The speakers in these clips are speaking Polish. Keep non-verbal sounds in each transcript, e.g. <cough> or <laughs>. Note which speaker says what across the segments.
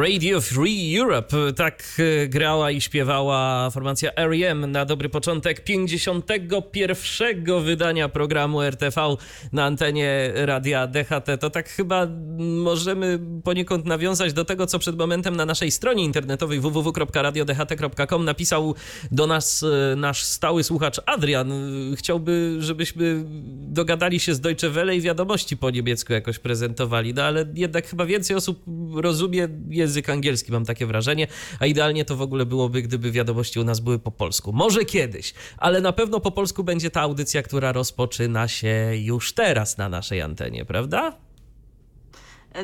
Speaker 1: Radio Free Europe, tak e, grała i śpiewała formacja R.E.M. na dobry początek 51. wydania programu RTV na antenie radia DHT. To tak chyba możemy poniekąd nawiązać do tego, co przed momentem na naszej stronie internetowej www.radiodht.com napisał do nas e, nasz stały słuchacz Adrian. Chciałby, żebyśmy dogadali się z Deutsche Welle i wiadomości po niemiecku jakoś prezentowali, no ale jednak chyba więcej osób rozumie język angielski, mam takie wrażenie, a idealnie to w ogóle byłoby, gdyby wiadomości u nas były po polsku. Może kiedyś, ale na pewno po polsku będzie ta audycja, która rozpoczyna się już teraz na naszej antenie, prawda?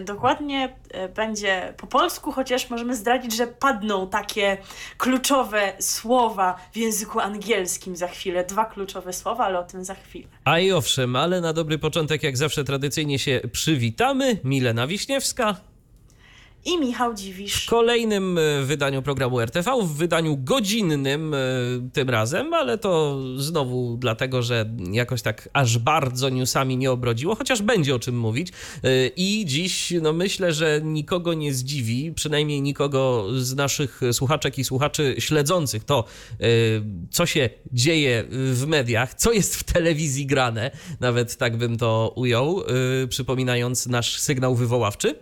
Speaker 2: Dokładnie e, będzie po polsku, chociaż możemy zdradzić, że padną takie kluczowe słowa w języku angielskim za chwilę. Dwa kluczowe słowa, ale o tym za chwilę.
Speaker 1: A i owszem, ale na dobry początek, jak zawsze tradycyjnie się przywitamy. Milena Wiśniewska
Speaker 2: i Michał Dziwisz.
Speaker 1: W kolejnym e, wydaniu programu RTV, w wydaniu godzinnym e, tym razem, ale to znowu dlatego, że jakoś tak aż bardzo newsami nie obrodziło, chociaż będzie o czym mówić. E, I dziś, no myślę, że nikogo nie zdziwi, przynajmniej nikogo z naszych słuchaczek i słuchaczy śledzących to, co się dzieje w mediach, co jest w telewizji grane, nawet tak bym to ujął, przypominając nasz sygnał wywoławczy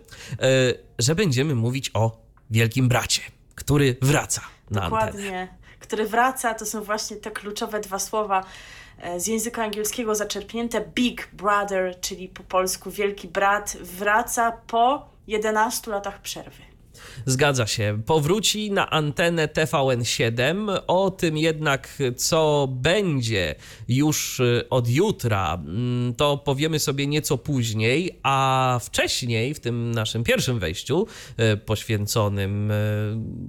Speaker 1: że będziemy mówić o Wielkim Bracie, który wraca na
Speaker 2: Dokładnie.
Speaker 1: Antenę.
Speaker 2: Który wraca, to są właśnie te kluczowe dwa słowa e, z języka angielskiego zaczerpnięte Big Brother, czyli po polsku Wielki Brat, wraca po 11 latach przerwy.
Speaker 1: Zgadza się. Powróci na antenę TVN7. O tym jednak, co będzie już y, od jutra, mm, to powiemy sobie nieco później, a wcześniej, w tym naszym pierwszym wejściu y, poświęconym y,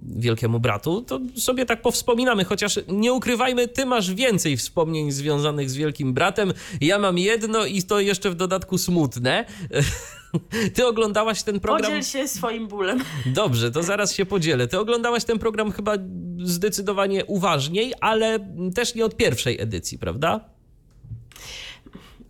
Speaker 1: Wielkiemu Bratu, to sobie tak powspominamy, chociaż nie ukrywajmy, ty masz więcej wspomnień związanych z Wielkim Bratem. Ja mam jedno i to jeszcze w dodatku smutne. <laughs> <laughs> Ty oglądałaś ten program.
Speaker 2: Podziel się swoim bólem.
Speaker 1: Dobrze, to zaraz się podzielę. Ty oglądałaś ten program chyba zdecydowanie uważniej, ale też nie od pierwszej edycji, prawda?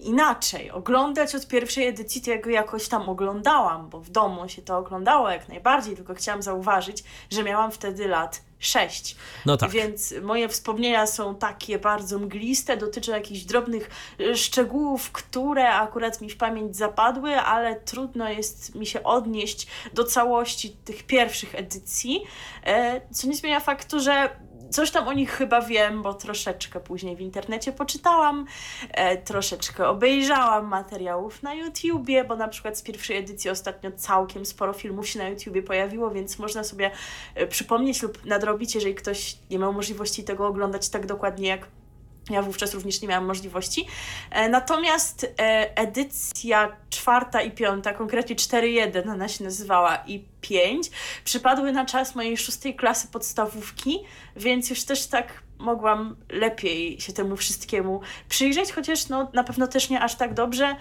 Speaker 2: inaczej. Oglądać od pierwszej edycji to ja go jakoś tam oglądałam, bo w domu się to oglądało jak najbardziej, tylko chciałam zauważyć, że miałam wtedy lat 6.
Speaker 1: No tak.
Speaker 2: Więc moje wspomnienia są takie bardzo mgliste, dotyczą jakichś drobnych y, szczegółów, które akurat mi w pamięć zapadły, ale trudno jest mi się odnieść do całości tych pierwszych edycji, e, co nie zmienia faktu, że coś tam o nich chyba wiem, bo troszeczkę później w internecie poczytałam, e, troszeczkę obejrzałam materiałów na YouTubie, bo na przykład z pierwszej edycji ostatnio całkiem sporo filmów się na YouTubie pojawiło, więc można sobie e, przypomnieć lub nadrobić, jeżeli ktoś nie miał możliwości tego oglądać tak dokładnie jak ja wówczas również nie miałam możliwości. E, natomiast e, edycja czwarta i piąta, konkretnie 4.1 ona się nazywała i 5, przypadły na czas mojej szóstej klasy podstawówki, więc już też tak mogłam lepiej się temu wszystkiemu przyjrzeć, chociaż no, na pewno też nie aż tak dobrze,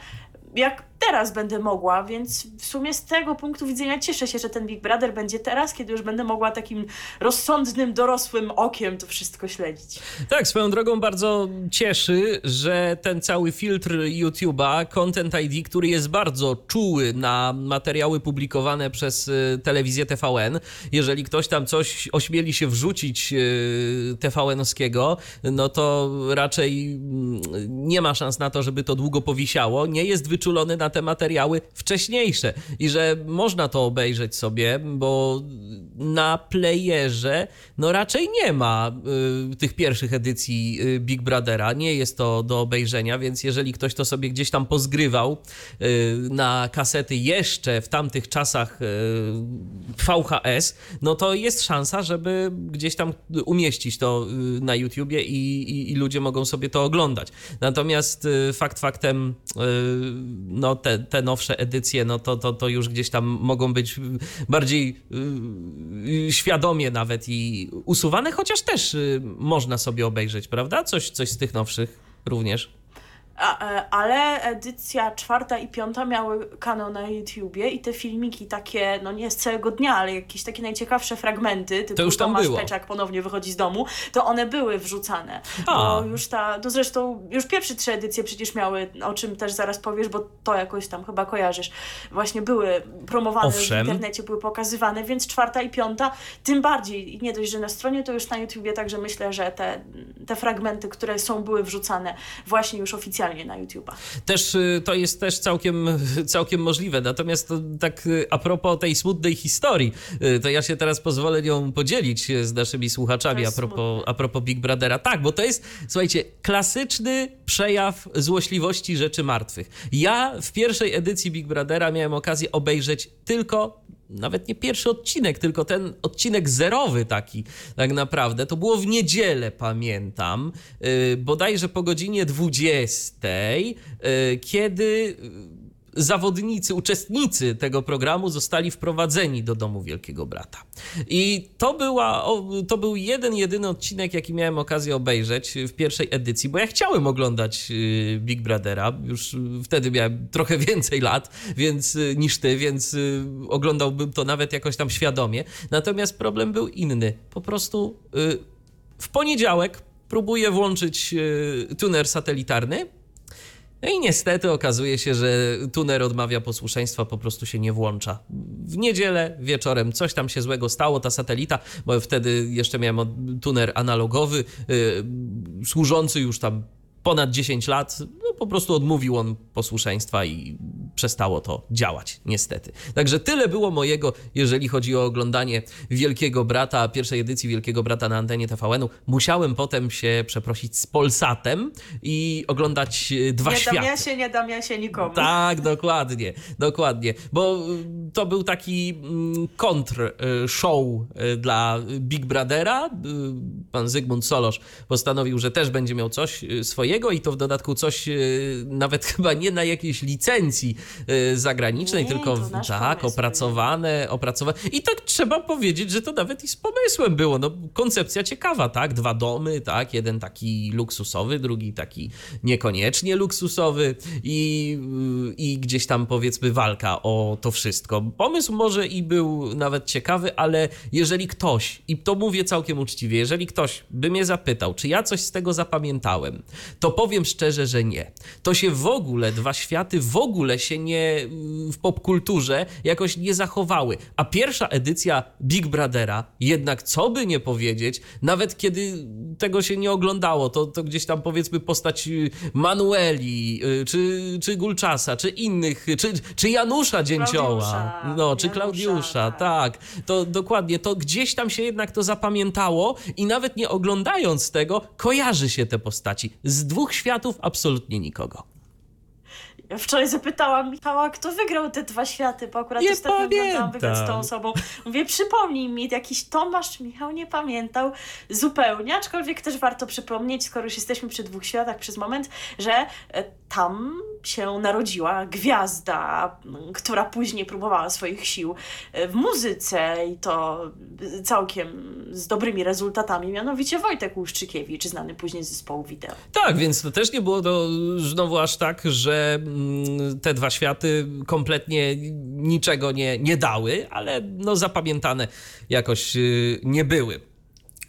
Speaker 2: jak teraz będę mogła, więc w sumie z tego punktu widzenia cieszę się, że ten Big Brother będzie teraz, kiedy już będę mogła takim rozsądnym, dorosłym okiem to wszystko śledzić.
Speaker 1: Tak, swoją drogą bardzo cieszy, że ten cały filtr YouTube'a, Content ID, który jest bardzo czuły na materiały publikowane przez y, telewizję TVN, jeżeli ktoś tam coś ośmieli się wrzucić y, TVN-owskiego, no to raczej mm, nie ma szans na to, żeby to długo powisiało. Nie jest wyczulony na te materiały wcześniejsze i że można to obejrzeć sobie, bo na playerze no raczej nie ma y, tych pierwszych edycji y, Big Brothera, nie jest to do obejrzenia, więc jeżeli ktoś to sobie gdzieś tam pozgrywał y, na kasety jeszcze w tamtych czasach y, VHS, no to jest szansa, żeby gdzieś tam umieścić to y, na YouTubie i, i, i ludzie mogą sobie to oglądać. Natomiast y, fakt faktem no te, te nowsze edycje, no to, to, to już gdzieś tam mogą być bardziej świadomie nawet i usuwane, chociaż też można sobie obejrzeć, prawda? Coś, coś z tych nowszych również.
Speaker 2: E, ale edycja czwarta i piąta miały kanał na YouTubie i te filmiki takie, no nie z całego dnia, ale jakieś takie najciekawsze fragmenty, typu
Speaker 1: to już tam
Speaker 2: Tomasz
Speaker 1: było.
Speaker 2: Peczak ponownie wychodzi z domu, to one były wrzucane.
Speaker 1: A.
Speaker 2: Bo już ta, no zresztą już pierwsze trzy edycje przecież miały, o czym też zaraz powiesz, bo to jakoś tam chyba kojarzysz, właśnie były promowane
Speaker 1: Owszem.
Speaker 2: w internecie, były pokazywane, więc czwarta i piąta tym bardziej, i nie dość, że na stronie, to już na YouTubie, także myślę, że te, te fragmenty, które są, były wrzucane właśnie już oficjalnie na YouTube'a.
Speaker 1: Też y, to jest też całkiem, całkiem możliwe. Natomiast to, tak y, a propos tej smutnej historii, y, to ja się teraz pozwolę nią podzielić z naszymi słuchaczami a propos, a propos Big Brothera. Tak, bo to jest, słuchajcie, klasyczny przejaw złośliwości rzeczy martwych. Ja w pierwszej edycji Big Brothera miałem okazję obejrzeć tylko nawet nie pierwszy odcinek, tylko ten odcinek zerowy taki tak naprawdę. To było w niedzielę, pamiętam, yy, bodajże po godzinie 20, yy, kiedy zawodnicy, uczestnicy tego programu zostali wprowadzeni do domu Wielkiego Brata. I to, była, to był jeden, jedyny odcinek, jaki miałem okazję obejrzeć w pierwszej edycji, bo ja chciałem oglądać y, Big Brothera. Już wtedy miałem trochę <laughs> więcej lat więc, y, niż ty, więc y, oglądałbym to nawet jakoś tam świadomie. Natomiast problem był inny. Po prostu w poniedziałek próbuję włączyć tuner satelitarny no i niestety okazuje się, że tuner odmawia posłuszeństwa, po prostu się nie włącza. W niedzielę wieczorem coś tam się złego stało, ta satelita, bo wtedy jeszcze miałem tuner analogowy, yy, służący już tam ponad 10 lat, no po prostu odmówił on posłuszeństwa i przestało to działać, niestety. Także tyle było mojego, jeżeli chodzi o oglądanie Wielkiego Brata, pierwszej edycji Wielkiego Brata na antenie TVN-u. Musiałem potem się przeprosić z Polsatem i oglądać e, dwa
Speaker 2: nie
Speaker 1: światy.
Speaker 2: Nie dam ja się, nie dam ja się nikomu.
Speaker 1: Tak, dokładnie, dokładnie, bo e, to był taki mm, kontr e, show dla Big Brothera. Pan Zygmunt Solosz postanowił, że też będzie miał coś swojego i to w dodatku coś nawet <laughs> chyba nie na jakiejś licencji zagranicznej,
Speaker 2: nie,
Speaker 1: tylko tak, opracowane, opracowane. I tak trzeba powiedzieć, że to nawet i z pomysłem było. No, koncepcja ciekawa, tak? Dwa domy, tak? Jeden taki luksusowy, drugi taki niekoniecznie luksusowy i, i gdzieś tam powiedzmy walka o to wszystko. Pomysł może i był nawet ciekawy, ale jeżeli ktoś, i to mówię całkiem uczciwie, jeżeli ktoś by mnie zapytał, czy ja coś z tego zapamiętałem, to powiem szczerze, że nie. To się w ogóle, dwa światy w ogóle się nie w popkulturze jakoś nie zachowały. A pierwsza edycja Big Brothera, jednak co by nie powiedzieć, nawet kiedy tego się nie oglądało, to, to gdzieś tam powiedzmy postać y, Manueli, y, czy, czy Gulczasa, czy innych, czy, czy Janusza Dzięcioła, no, czy
Speaker 2: Janusza,
Speaker 1: Klaudiusza, tak. tak. To dokładnie, to gdzieś tam się jednak to zapamiętało i nawet nie oglądając tego, kojarzy się te postaci. Z dwóch światów absolutnie nikogo.
Speaker 2: Ja wczoraj zapytałam Michała, kto wygrał te dwa światy, bo akurat
Speaker 1: nie
Speaker 2: ostatnio
Speaker 1: pamiętam.
Speaker 2: oglądałam wywiad z tą osobą. Mówię, przypomnij mi, jakiś Tomasz Michał nie pamiętał zupełnie, aczkolwiek też warto przypomnieć, skoro już jesteśmy przy dwóch światach przez moment, że e, tam się narodziła gwiazda, która później próbowała swoich sił e, w muzyce i to całkiem z dobrymi rezultatami, mianowicie Wojtek Łuszczykiewicz, znany później z zespołu wideo.
Speaker 1: Tak, więc to też nie było to znowu aż tak, że te dwa światy kompletnie niczego nie, nie dały, ale no zapamiętane jakoś y, nie były.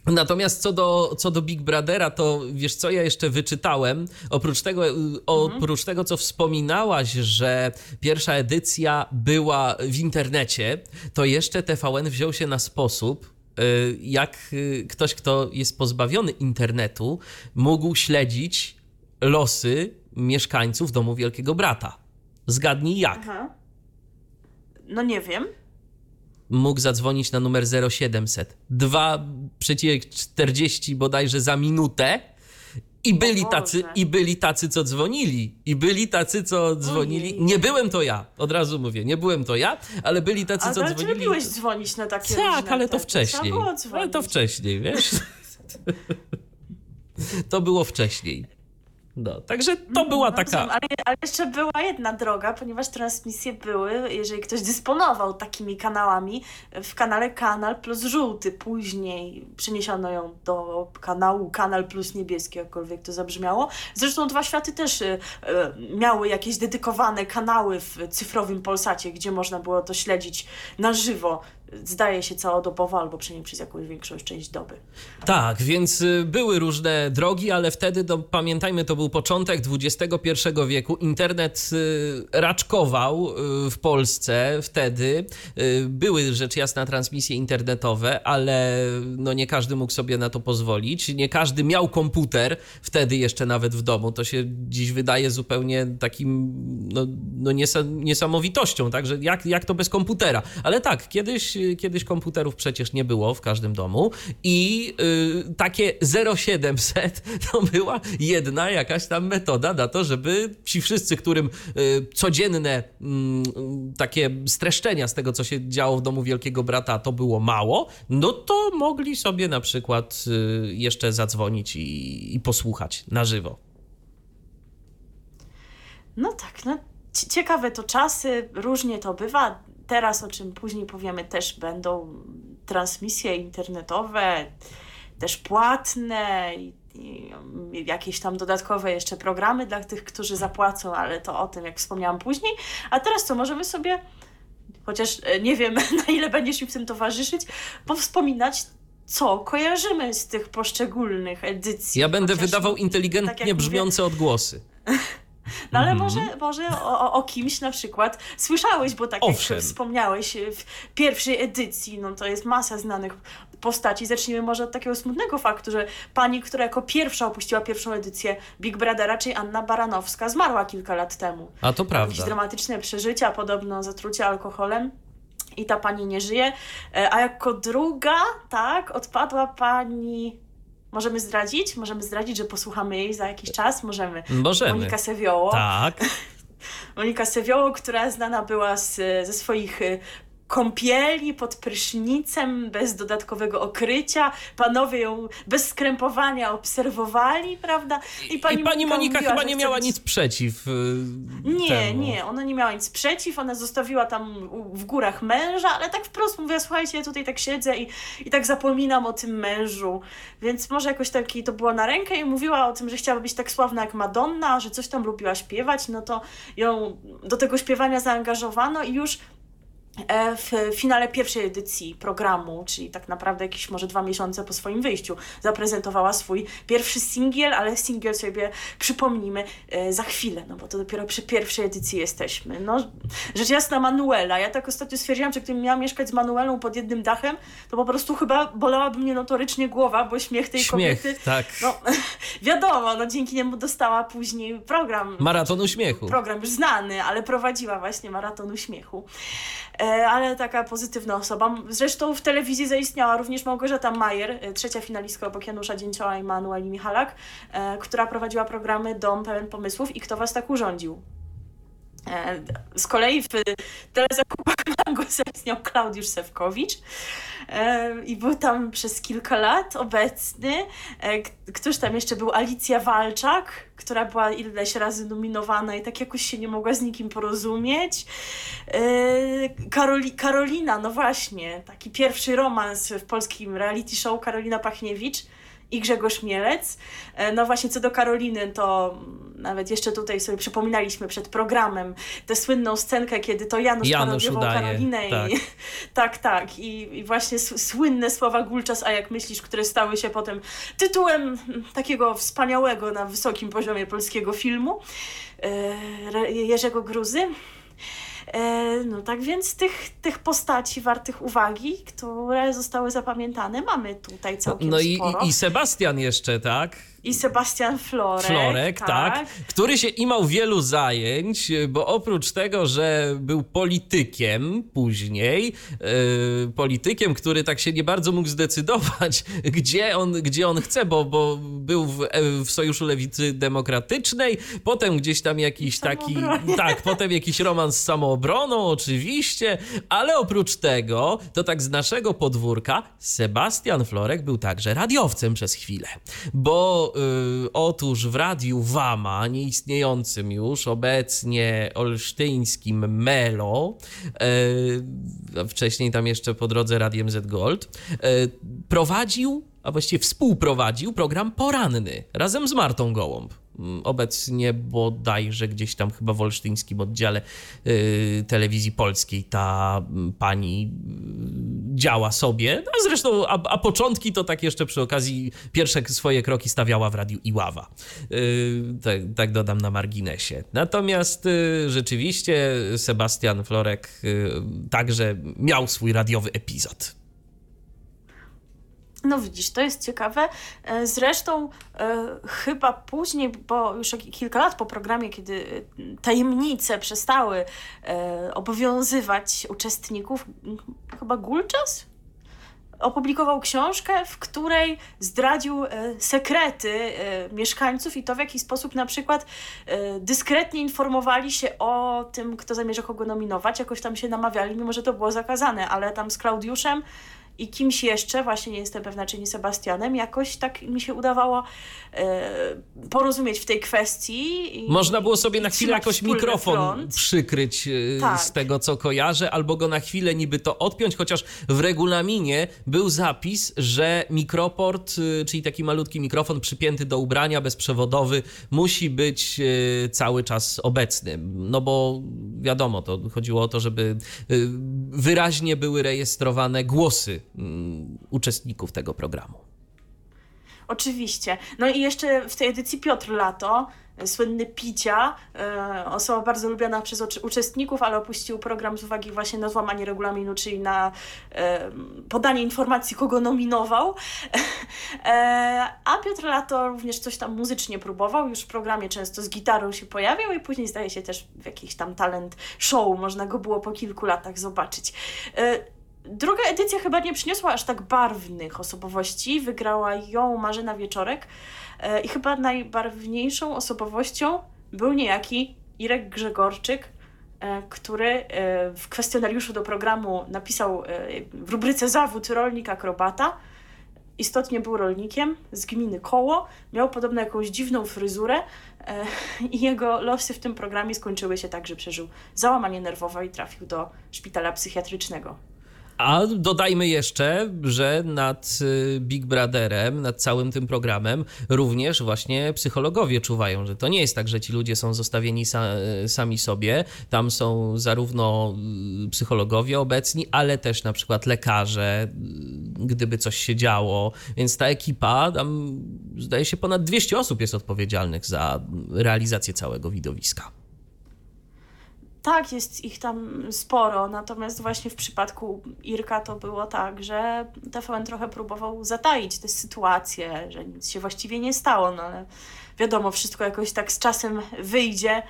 Speaker 1: Natomiast co do, co do Big Brothera, to wiesz co ja jeszcze wyczytałem? Oprócz tego, oprócz tego, co wspominałaś, że pierwsza edycja była w internecie, to jeszcze TVN wziął się na sposób, y, jak y, ktoś, kto jest pozbawiony internetu, mógł śledzić losy mieszkańców domu Wielkiego Brata. Zgadnij jak?
Speaker 2: Aha. No nie wiem
Speaker 1: mógł zadzwonić na numer 0700. 2,40 bodajże za minutę. I byli, tacy, I byli tacy, co dzwonili. I byli tacy, co dzwonili. Nie byłem to ja, od razu mówię, nie byłem to ja, ale byli tacy,
Speaker 2: ale
Speaker 1: co
Speaker 2: ale
Speaker 1: dzwonili.
Speaker 2: lubiłeś dzwonić na takie
Speaker 1: Tak, ale to wcześniej. Ale to wcześniej, wiesz? <laughs> to było wcześniej. No, także to była
Speaker 2: No,
Speaker 1: taka.
Speaker 2: Ale, ale jeszcze była jedna droga, ponieważ transmisje były, jeżeli ktoś dysponował takimi kanałami, w kanale Kanal plus Żółty. Później przeniesiono ją do kanału Kanal plus Niebieski, jakkolwiek to zabrzmiało. Zresztą Dwa Światy też y, y, miały jakieś dedykowane kanały w cyfrowym Polsacie, gdzie można było to śledzić na żywo. Zdaje się całodobowo, albo przynajmniej przez jakąś większą część doby.
Speaker 1: Tak, więc y, były różne drogi, ale wtedy, to, pamiętajmy, to był początek XXI wieku. Internet y, raczkował y, w Polsce wtedy. Były rzecz jasna transmisje internetowe, ale no nie każdy mógł sobie na to pozwolić. Nie każdy miał komputer wtedy jeszcze nawet w domu. To się dziś wydaje zupełnie takim no, no niesa- niesamowitością, tak? Jak, jak to bez komputera? Ale tak, kiedyś, kiedyś komputerów przecież nie było w każdym domu i y, takie 0700 <laughs> to była jedna jakaś tam metoda na to, żeby ci wszyscy, którym y, codzienne mm, takie streszczenia z tego, co się działo w domu Wielkiego Brata, to było mało, no to mogli sobie na przykład y, jeszcze zadzwonić i, i posłuchać na żywo.
Speaker 2: No tak, no ci- ciekawe to czasy, różnie to bywa. Teraz, o czym później powiemy, też będą transmisje internetowe, też płatne i, i jakieś tam dodatkowe jeszcze programy dla tych, którzy zapłacą, ale to o tym, jak wspomniałam później. A teraz co, możemy sobie, chociaż e, nie wiem, <laughs> na ile będziesz mi w tym towarzyszyć, powspominać, co kojarzymy z tych poszczególnych edycji.
Speaker 1: Ja będę
Speaker 2: Chociaż-
Speaker 1: wydawał
Speaker 2: tak
Speaker 1: inteligentnie
Speaker 2: mówię,
Speaker 1: brzmiące odgłosy. <laughs>
Speaker 2: no ale
Speaker 1: Mhm.
Speaker 2: może, może o, o- kimś na przykład słyszałeś, bo tak
Speaker 1: Owszem.
Speaker 2: jak wspomniałeś w pierwszej edycji, no to jest masa znanych postaci. Zacznijmy może od takiego smutnego faktu, że pani, która jako pierwsza opuściła pierwszą edycję Big Brothera, czyli Anna Baranowska, zmarła kilka lat temu.
Speaker 1: A to
Speaker 2: Jakieś
Speaker 1: prawda.
Speaker 2: dramatyczne przeżycia, podobno zatrucie alkoholem. I ta pani nie żyje. E, A jako druga, tak, odpadła pani. Możemy zdradzić? Możemy zdradzić, że posłuchamy jej za jakiś czas? Możemy.
Speaker 1: Możemy.
Speaker 2: Monika Sewioło.
Speaker 1: Tak. <laughs>
Speaker 2: Monika Sewioło, która znana była z, ze swoich kąpieli pod prysznicem, bez dodatkowego okrycia. Panowie ją bez skrępowania obserwowali, prawda?
Speaker 1: I pani Monika,
Speaker 2: mówiła,
Speaker 1: chyba nie miała
Speaker 2: być-
Speaker 1: nic przeciw. y,
Speaker 2: Nie,
Speaker 1: temu.
Speaker 2: nie, ona nie miała nic przeciw, ona zostawiła tam w górach męża, ale tak wprost mówiła, słuchajcie, ja tutaj tak siedzę i, i tak zapominam o tym mężu, więc może jakoś taki to było na rękę i mówiła o tym, że chciałaby być tak sławna jak Madonna, że coś tam lubiła śpiewać, no to ją do tego śpiewania zaangażowano i już w finale pierwszej edycji programu, czyli tak naprawdę jakieś może dwa miesiące po swoim wyjściu, zaprezentowała swój pierwszy singiel, ale singiel sobie przypomnimy e, za chwilę, no bo to dopiero przy pierwszej edycji jesteśmy. No, rzecz jasna Manuela. Ja tak ostatnio stwierdziłam, że gdybym miała mieszkać z Manuelą pod jednym dachem, to po prostu chyba bolałaby mnie notorycznie głowa, bo śmiech tej
Speaker 1: Śmiech,
Speaker 2: kobiety...
Speaker 1: tak.
Speaker 2: No, <laughs> wiadomo, no dzięki niemu dostała później program
Speaker 1: Maraton uśmiechu.
Speaker 2: program już znany, ale prowadziła właśnie maraton uśmiechu. E, ale taka pozytywna osoba. Zresztą w telewizji zaistniała również Małgorzata Majer, e, trzecia finalistka obok Janusza Dzięcioła i Manueli Michalak, e, która prowadziła programy Dom pełen pomysłów i Kto was tak urządził. E, Z kolei w telezakupach <laughs> Mango zaistniał Klaudiusz Sewkowicz e, i był tam przez kilka lat obecny. E, Któż tam jeszcze był? Alicja Walczak, która była ileś razy nominowana i tak jakoś się nie mogła z nikim porozumieć. Karoli, Karolina, no właśnie, taki pierwszy romans w polskim reality show Karolina Pachniewicz i Grzegorz Mielec. E, No właśnie, co do Karoliny, to nawet jeszcze tutaj sobie przypominaliśmy przed programem tę słynną scenkę, kiedy to Janusz,
Speaker 1: Janusz udaje,
Speaker 2: Karolinę
Speaker 1: tak.
Speaker 2: i <laughs> tak, tak. I, I właśnie słynne słowa Gulczas, a jak myślisz, które stały się potem tytułem takiego wspaniałego na wysokim poziomie polskiego filmu e, Jerzego Gruzy. E, No tak więc tych, tych postaci wartych uwagi, które zostały zapamiętane, mamy tutaj całkiem
Speaker 1: No i,
Speaker 2: sporo.
Speaker 1: i Sebastian jeszcze, tak?
Speaker 2: I Sebastian Florek.
Speaker 1: Florek, tak. który się imał wielu zajęć, bo oprócz tego, że był politykiem później, yy, politykiem, który tak się nie bardzo mógł zdecydować, <laughs> gdzie on, gdzie on chce, bo, bo był w, e, w Sojuszu Lewicy Demokratycznej, potem gdzieś tam jakiś taki, tak, potem jakiś romans z samoobroną, oczywiście, ale oprócz tego, to tak z naszego podwórka, Sebastian Florek był także radiowcem przez chwilę, bo Y, otóż w radiu Wama, nieistniejącym już obecnie olsztyńskim Melo, y, wcześniej tam jeszcze po drodze Radiem Z Gold, y, prowadził, a właściwie współprowadził program poranny razem z Martą Gołąb. Mm, Obecnie bodajże gdzieś tam chyba w olsztyńskim oddziale y, telewizji polskiej ta mm, pani y, działa sobie. A zresztą, a, a początki to tak jeszcze przy okazji pierwsze swoje kroki stawiała w radiu Iława. Y, tak, tak dodam na marginesie. Natomiast rzeczywiście Sebastian Florek także miał swój radiowy epizod.
Speaker 2: No widzisz, to jest ciekawe. E, Zresztą e, chyba później, bo już kilka lat po programie, kiedy e, tajemnice przestały obowiązywać uczestników, chyba Gulczas opublikował książkę, w której zdradził sekrety mieszkańców i to w jaki sposób na przykład dyskretnie informowali się o tym, kto zamierza kogo nominować, jakoś tam się namawiali, mimo że to było zakazane, ale tam z Klaudiuszem i kimś jeszcze, właśnie nie jestem pewna, czy nie Sebastianem, jakoś tak mi się udawało e, porozumieć w tej kwestii. I,
Speaker 1: Można było sobie na chwilę jakoś mikrofon
Speaker 2: front.
Speaker 1: przykryć y,
Speaker 2: Tak.
Speaker 1: z tego, co kojarzę, albo go na chwilę niby to odpiąć, chociaż w regulaminie był zapis, że mikroport, y, czyli taki malutki mikrofon przypięty do ubrania, bezprzewodowy, musi być cały czas obecny. No bo wiadomo, to chodziło o to, żeby wyraźnie były rejestrowane głosy mm, uczestników tego programu.
Speaker 2: Oczywiście. No i jeszcze w tej edycji Piotr Lato, e, słynny Picia, e, osoba bardzo lubiana przez uczestników, ale opuścił program z uwagi właśnie na złamanie regulaminu, czyli na e, podanie informacji, kogo nominował. <laughs> A Piotr Lato również coś tam muzycznie próbował, już w programie często z gitarą się pojawiał i później zdaje się też w jakiś tam talent show można go było po kilku latach zobaczyć. Druga edycja chyba nie przyniosła aż tak barwnych osobowości. Wygrała ją Marzena Wieczorek e, i chyba najbarwniejszą osobowością był niejaki Irek Grzegorczyk, e, który e, w kwestionariuszu do programu napisał w rubryce zawód rolnik akrobata. Istotnie był rolnikiem z gminy Koło, miał podobno jakąś dziwną fryzurę i jego losy w tym programie skończyły się tak, że przeżył załamanie nerwowe i trafił do szpitala psychiatrycznego.
Speaker 1: A dodajmy jeszcze, że nad y, Big Brotherem, nad całym tym programem również właśnie psychologowie czuwają, że to nie jest tak, że ci ludzie są zostawieni sa, sami sobie. Tam są zarówno y, psychologowie obecni, ale też na przykład lekarze, y, gdyby coś się działo. Więc ta ekipa, tam zdaje się ponad 200 osób jest odpowiedzialnych za realizację całego widowiska.
Speaker 2: Tak, jest ich tam sporo, natomiast właśnie w przypadku Irka to było tak, że TVN trochę próbował zataić tę sytuację, że nic się właściwie nie stało, no ale wiadomo, wszystko jakoś tak z czasem wyjdzie,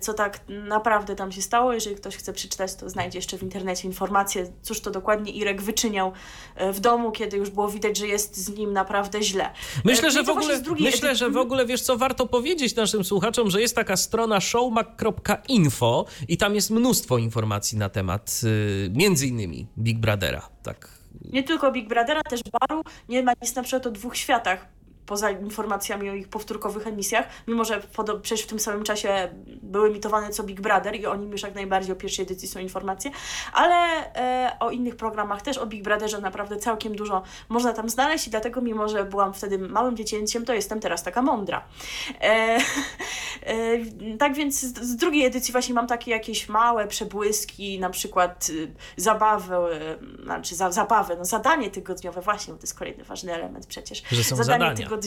Speaker 2: co tak naprawdę tam się stało. Jeżeli ktoś chce przeczytać, to znajdzie jeszcze w internecie informacje, cóż to dokładnie Irek wyczyniał e, w domu, kiedy już było widać, że jest z nim naprawdę źle.
Speaker 1: Myślę,
Speaker 2: E,
Speaker 1: że
Speaker 2: no i
Speaker 1: w ogóle, myślę, że w ogóle wiesz co, warto powiedzieć naszym słuchaczom, że jest taka strona showmac.info i tam jest mnóstwo informacji na temat y, między innymi Big Brothera. Tak.
Speaker 2: Nie tylko Big Brothera, też baru. Nie ma nic na przykład o dwóch światach, poza informacjami o ich powtórkowych emisjach, mimo że podo- przecież w tym samym czasie były emitowane co Big Brother i o nim już jak najbardziej o pierwszej edycji są informacje, ale e, o innych programach też, o Big Brotherze naprawdę całkiem dużo można tam znaleźć i dlatego mimo, że byłam wtedy małym dziecięciem, to jestem teraz taka mądra. E, e, tak więc z, z drugiej edycji właśnie mam takie jakieś małe przebłyski, na przykład y, zabawę, y, znaczy za, zabawę, no zadanie tygodniowe, właśnie, bo to jest kolejny ważny element przecież.
Speaker 1: Że są
Speaker 2: zadanie
Speaker 1: zadania.
Speaker 2: tygodniowe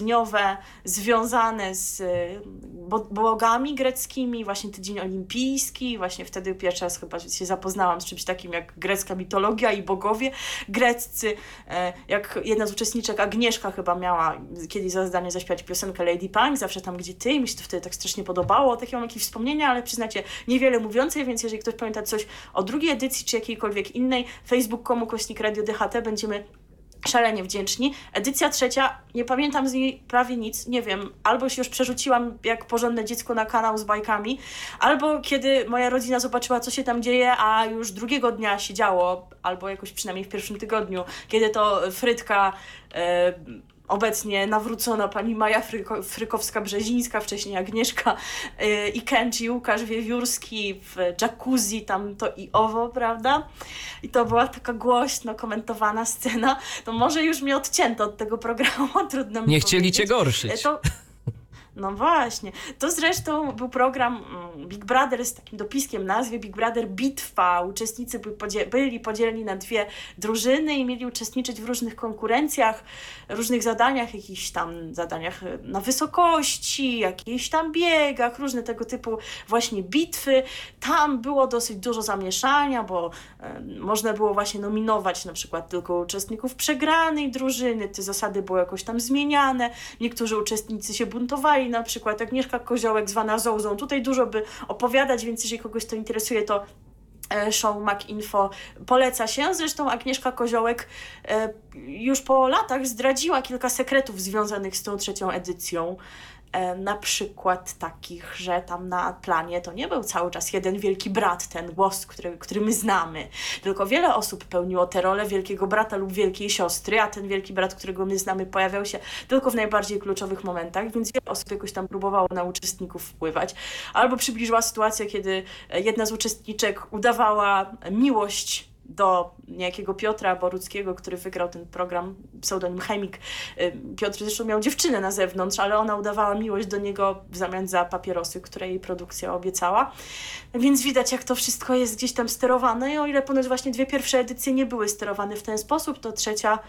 Speaker 2: związane z y, bo, bogami greckimi, właśnie tydzień olimpijski, właśnie wtedy pierwszy raz chyba się zapoznałam z czymś takim jak grecka mitologia i bogowie greccy. E, Jak jedna z uczestniczek, Agnieszka chyba miała kiedyś za zadanie zaśpiewać piosenkę Lady Punk, zawsze tam gdzie ty, mi się to wtedy tak strasznie podobało, takie mam jakieś wspomnienia, ale przyznacie, niewiele mówiące, więc jeżeli ktoś pamięta coś o drugiej edycji, czy jakiejkolwiek innej, facebook.com kośnik Radio DHT, będziemy szalenie wdzięczni. Edycja trzecia, nie pamiętam z niej prawie nic, nie wiem, albo się już przerzuciłam jak porządne dziecko na kanał z bajkami, albo kiedy moja rodzina zobaczyła, co się tam dzieje, a już drugiego dnia się działo, albo jakoś przynajmniej w pierwszym tygodniu, kiedy to Frytka e, obecnie nawrócona pani Maja Fryko, Frykowska-Brzezińska, wcześniej Agnieszka yy, i Kenji Łukasz Wiewiórski w jacuzzi, tam to i owo, prawda? I to była taka głośno komentowana scena. To może już mnie odcięto od tego programu, <laughs> trudno mi
Speaker 1: Nie chcieli cię gorszyć.
Speaker 2: To, no właśnie. To zresztą był program mm, Big Brother z takim dopiskiem nazwie Big Brother Bitwa. Uczestnicy byli podzieleni na dwie drużyny i mieli uczestniczyć w różnych konkurencjach, różnych zadaniach, jakichś tam zadaniach e, na wysokości, jakichś tam biegach, różne tego typu właśnie bitwy. Tam było dosyć dużo zamieszania, bo e, można było właśnie nominować na przykład tylko uczestników przegranej drużyny, te zasady były jakoś tam zmieniane. Niektórzy uczestnicy się buntowali, na przykład Agnieszka Koziołek zwana Zołzą. Tutaj dużo by opowiadać, więc jeżeli kogoś to interesuje, to e, show MacInfo poleca się. Zresztą Agnieszka Koziołek e, już po latach zdradziła kilka sekretów związanych z tą trzecią edycją. E, na przykład takich, że tam na planie to nie był cały czas jeden wielki brat, ten głos, który, który my znamy, tylko wiele osób pełniło tę rolę wielkiego brata lub wielkiej siostry, a ten wielki brat, którego my znamy, pojawiał się tylko w najbardziej kluczowych momentach, więc wiele osób jakoś tam próbowało na uczestników wpływać. Albo przybliżyła sytuację, kiedy jedna z uczestniczek udawała miłość do niejakiego Piotra Boruckiego, który wygrał ten program, pseudonim Chemik. Y, Piotr zresztą miał dziewczynę na zewnątrz, ale ona udawała miłość do niego w zamian za papierosy, które jej produkcja obiecała. Więc widać, jak to wszystko jest gdzieś tam sterowane i o ile ponoć właśnie dwie pierwsze edycje nie były sterowane w ten sposób, to trzecia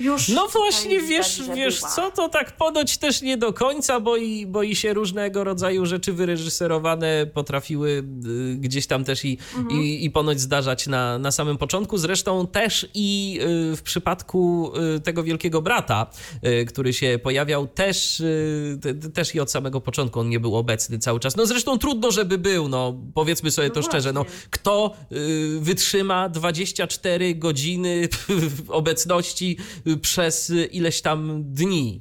Speaker 2: już
Speaker 1: no właśnie, wiesz, wiesz co, to tak ponoć też nie do końca, bo i, bo i się różnego rodzaju rzeczy wyreżyserowane potrafiły y, gdzieś tam też i, mhm. i, i ponoć zdarzać na, na samym początku. Zresztą też i y, w przypadku y, tego Wielkiego Brata, który się pojawiał, też, też i od samego początku on nie był obecny cały czas. No zresztą trudno, żeby był, no powiedzmy sobie no to właśnie. szczerze, no kto wytrzyma 24 godziny <laughs> obecności przez ileś tam dni.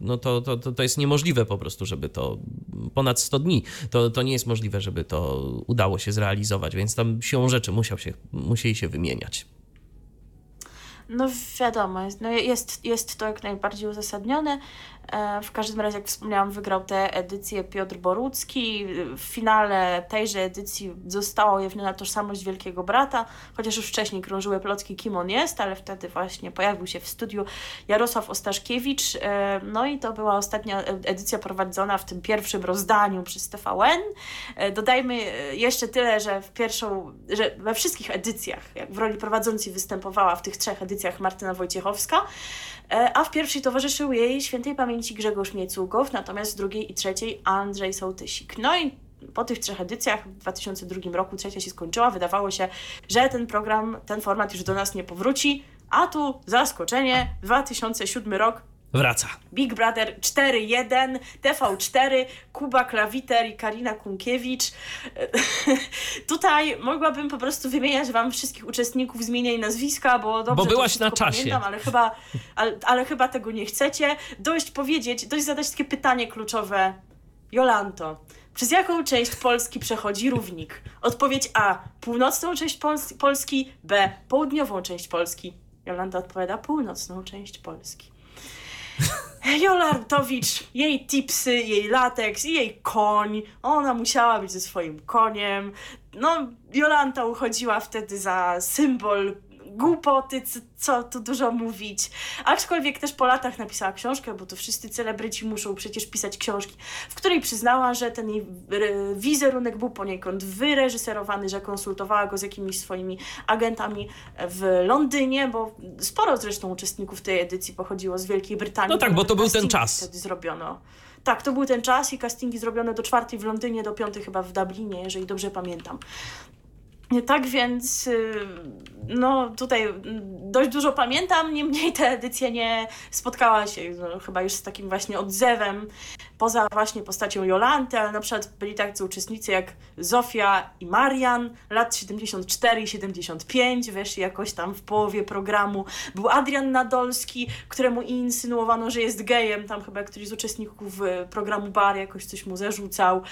Speaker 1: No to, to, to, to jest niemożliwe po prostu, żeby to ponad 100 dni. To, to nie jest możliwe, żeby to udało się zrealizować, więc tam siłą rzeczy musiał się, musieli się wymieniać.
Speaker 2: No wiadomo, no jest, jest to jak najbardziej uzasadnione. E, w każdym razie, jak wspomniałam, wygrał tę edycję Piotr Borucki. W finale tejże edycji została ujawniona tożsamość Wielkiego Brata, chociaż już wcześniej krążyły plotki, kim on jest, ale wtedy właśnie pojawił się w studiu Jarosław Ostaszkiewicz. E, no i to była ostatnia edycja prowadzona w tym pierwszym rozdaniu przez TVN. E, dodajmy jeszcze tyle, że w pierwszą, że we wszystkich edycjach, jak w roli prowadzącej występowała w tych trzech edycjach Martyna Wojciechowska, a w pierwszej towarzyszył jej świętej pamięci pamięci Grzegorz Miecugow, natomiast w drugiej i trzeciej Andrzej Sołtysik. No i po tych trzech edycjach w 2002 roku trzecia się skończyła. Wydawało się, że ten program, ten format już do nas nie powróci, a tu zaskoczenie, 2007 rok
Speaker 1: wraca.
Speaker 2: Big Brother 4.1, TV4, Kuba Klawiter i Karina Kunkiewicz. <laughs> Tutaj mogłabym po prostu wymieniać wam wszystkich uczestników z imienia i nazwiska, bo dobrze
Speaker 1: bo byłaś na czasie.
Speaker 2: Pamiętam, ale chyba, ale, ale chyba tego nie chcecie. Dość powiedzieć, dość zadać takie pytanie kluczowe. Jolanto, przez jaką część Polski przechodzi równik? Odpowiedź A. Północną część Polski, B. Południową część Polski. Jolanta odpowiada północną część Polski. Jola Artowicz, jej tipsy, jej lateks i jej koń. Ona musiała być ze swoim koniem. No, Jolanta uchodziła wtedy za symbol głupoty, co tu dużo mówić. Aczkolwiek też po latach napisała książkę, bo to wszyscy celebryci muszą przecież pisać książki, w której przyznała, że ten jej wizerunek był poniekąd wyreżyserowany, że konsultowała go z jakimiś swoimi agentami w Londynie, bo sporo zresztą uczestników tej edycji pochodziło z Wielkiej Brytanii.
Speaker 1: No tak, bo to był ten czas.
Speaker 2: Wtedy zrobiono. Tak, to był ten czas i castingi zrobione do czwartej w Londynie, do piątej chyba w Dublinie, jeżeli dobrze pamiętam. Tak więc, y, no tutaj dość dużo pamiętam, niemniej ta edycja nie spotkała się no, chyba już z takim właśnie odzewem poza właśnie postacią Jolanty, ale na przykład byli tacy uczestnicy jak Zofia i Marian, lat 74 i 75, weszli jakoś tam w połowie programu. Był Adrian Nadolski, któremu insynuowano, że jest gejem, tam chyba któryś z uczestników y, programu Bar jakoś coś mu zarzucał.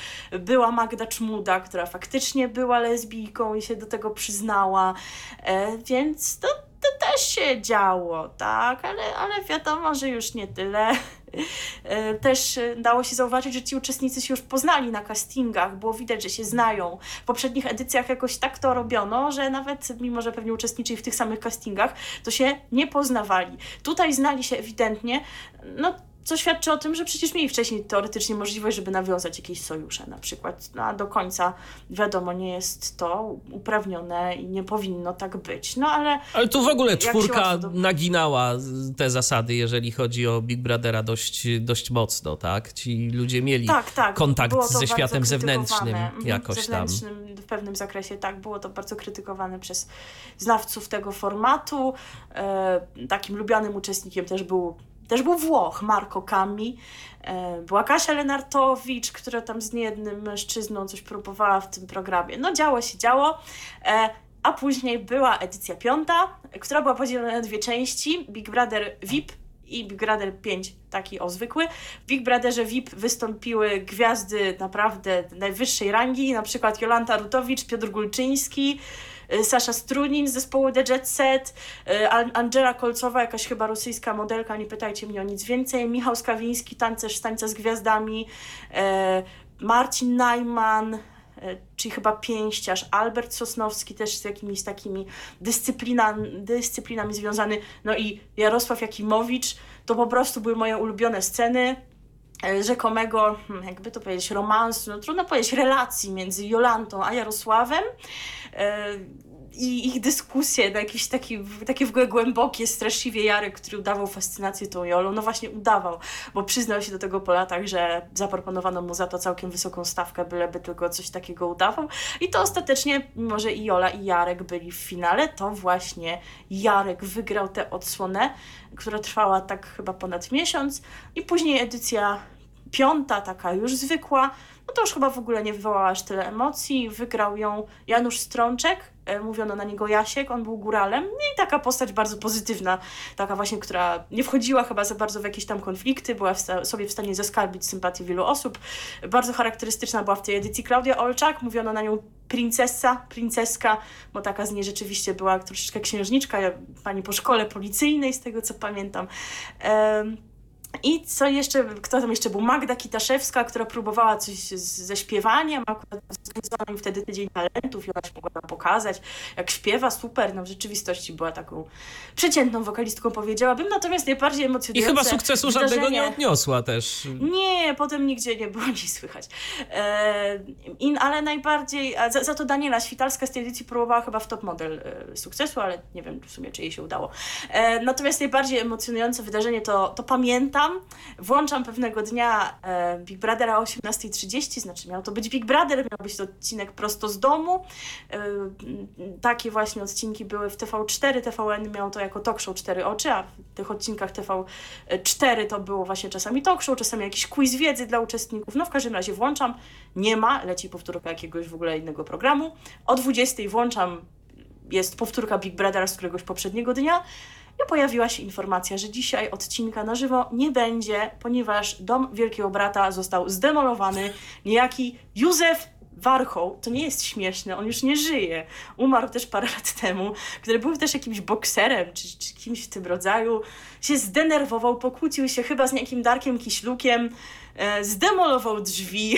Speaker 2: Była Magda Czmuda, która faktycznie była lesbijką i się do tego przyznała, e, więc to to też się działo, tak, ale, ale wiadomo, że już nie tyle. <laughs> E, też e, dało się zauważyć, że ci uczestnicy się już poznali na castingach, było widać, że się znają. W poprzednich edycjach jakoś tak to robiono, że nawet mimo, że pewnie uczestniczyli w tych samych castingach, to się nie poznawali. Tutaj znali się ewidentnie. No, co świadczy o tym, że przecież mieli wcześniej teoretycznie możliwość, żeby nawiązać jakieś sojusze na przykład, no, a do końca wiadomo, nie jest to uprawnione i nie powinno tak być. No ale.
Speaker 1: Ale tu w ogóle czwórka
Speaker 2: do...
Speaker 1: naginała te zasady, jeżeli chodzi o Big Brothera dość, dość mocno, tak? Ci ludzie mieli
Speaker 2: tak, tak.
Speaker 1: kontakt ze światem zewnętrznym mhm, jakoś
Speaker 2: zewnętrznym
Speaker 1: tam.
Speaker 2: W pewnym zakresie, tak, było to bardzo krytykowane przez znawców tego formatu. E, takim lubianym uczestnikiem też był też był Włoch, Marco Cami, e, była Kasia Lenartowicz, która tam z niejednym mężczyzną coś próbowała w tym programie. No działo się, działo. E, a później była edycja piąta, która była podzielona na dwie części. Big Brother VIP i Big Brother 5, taki o zwykły. W Big Brotherze VIP wystąpiły gwiazdy naprawdę najwyższej rangi, na przykład Jolanta Rutowicz, Piotr Gulczyński, Sasza Strunin z zespołu The Jet Set, y, Angela Kolcowa, jakaś chyba rosyjska modelka, nie pytajcie mnie o nic więcej, Michał Skawiński, tancerz tańca z gwiazdami, y, Marcin Najman, czyli chyba pięściarz, Albert Sosnowski też z jakimiś takimi dyscyplina, dyscyplinami związany, no i Jarosław Jakimowicz, to po prostu były moje ulubione sceny rzekomego, hmm, jakby to powiedzieć, romansu, no trudno powiedzieć, relacji między Jolantą a Jarosławem. I ich dyskusje na jakieś taki, takie w ogóle głębokie, straszliwie Jarek, który udawał fascynację tą Jolą, no właśnie udawał, bo przyznał się do tego po latach, że zaproponowano mu za to całkiem wysoką stawkę, byleby tylko coś takiego udawał. I to ostatecznie, mimo że i Jola i Jarek byli w finale, to właśnie Jarek wygrał tę odsłonę, która trwała tak chyba ponad miesiąc. I później edycja piąta, taka już zwykła, no to już chyba w ogóle nie wywołała aż tyle emocji. Wygrał ją Janusz Strączek, e, mówiono na niego Jasiek, on był góralem. No I taka postać bardzo pozytywna, taka właśnie, która nie wchodziła chyba za bardzo w jakieś tam konflikty, była w sobie w stanie zaskarbić sympatię wielu osób. Bardzo charakterystyczna była w tej edycji Klaudia Olczak, mówiono na nią princesa, princeska, bo taka z niej rzeczywiście była troszeczkę księżniczka, pani po szkole policyjnej, z tego co pamiętam. I co jeszcze, kto tam jeszcze był? Magda Kitaszewska, która próbowała coś ze śpiewaniem, akurat zorganizowano wtedy tydzień talentów i ona się mogła nam pokazać, jak śpiewa, super, no w rzeczywistości była taką przeciętną wokalistką, powiedziałabym, natomiast najbardziej emocjonujące
Speaker 1: I chyba sukcesu
Speaker 2: wydarzenie...
Speaker 1: żadnego nie odniosła też.
Speaker 2: Nie, potem nigdzie nie było <laughs> nic słychać. E, in, ale najbardziej, za, za, to Daniela Świtalska z tej edycji próbowała chyba w top model e, sukcesu, ale nie wiem w sumie, czy jej się udało. E, natomiast najbardziej emocjonujące wydarzenie to, to pamiętam, włączam pewnego dnia e, Big Brothera o 18.30, znaczy miał to być Big Brother, miał być to odcinek prosto z domu. E, takie właśnie odcinki były w TV4, TVN miał to jako talk show Cztery Oczy, a w tych odcinkach TV4 to było właśnie czasami talk show, czasami jakiś quiz wiedzy dla uczestników. No w każdym razie włączam, nie ma, leci powtórka jakiegoś w ogóle innego programu. O 20.00 włączam, jest powtórka Big Brothera z któregoś poprzedniego dnia i pojawiła się informacja, że dzisiaj odcinka na żywo nie będzie, ponieważ dom Wielkiego Brata został zdemolowany. Niejaki Józef Warchoł, to nie jest śmieszne, on już nie żyje. Umarł też parę lat temu, który był też jakimś bokserem, czy, czy kimś w tym rodzaju. Się zdenerwował, pokłócił się chyba z niejakim Darkiem Kiślukiem, e, zdemolował drzwi,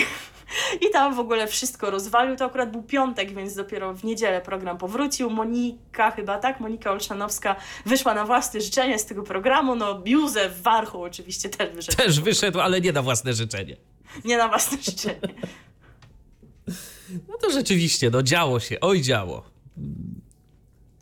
Speaker 2: I tam w ogóle wszystko rozwalił. To akurat był piątek, więc dopiero w niedzielę program powrócił. Monika chyba tak, Monika Olszanowska wyszła na własne życzenie z tego programu. No Józef Warchoł oczywiście też wyszedł.
Speaker 1: Też wyszedł, ale nie na własne życzenie.
Speaker 2: Nie na własne życzenie.
Speaker 1: No to rzeczywiście, no działo się, oj działo.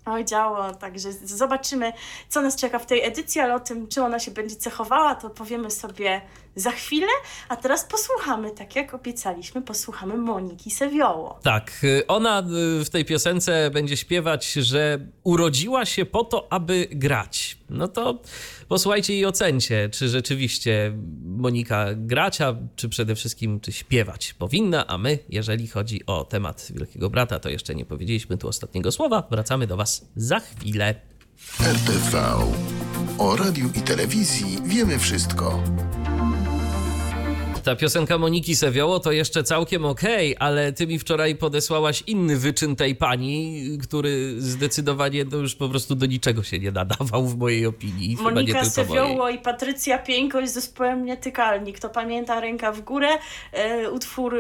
Speaker 2: Oj, działo, także zobaczymy, co nas czeka w tej edycji, ale o tym, czy ona się będzie cechowała, to powiemy sobie za chwilę. A teraz posłuchamy, tak jak obiecaliśmy, posłuchamy Moniki Sewioło.
Speaker 1: Tak, y, ona y, w tej piosence będzie śpiewać, że urodziła się po to, aby grać. No to posłuchajcie i ocencie, czy rzeczywiście Monika grać, a czy przede wszystkim czy śpiewać powinna, a my, jeżeli chodzi o temat Wielkiego Brata, to jeszcze nie powiedzieliśmy tu ostatniego słowa. Wracamy do Was za chwilę.
Speaker 3: RTV. O radiu i telewizji wiemy wszystko.
Speaker 1: Ta piosenka Moniki Sewioło to jeszcze całkiem okej, ale ty mi wczoraj podesłałaś inny wyczyn tej pani, który zdecydowanie to już po prostu do niczego się nie nadawał w mojej opinii.
Speaker 2: Monika Sewioło i Patrycja Pieńkoś z zespołem Nietykalni. Kto pamięta Ręka w górę, e, utwór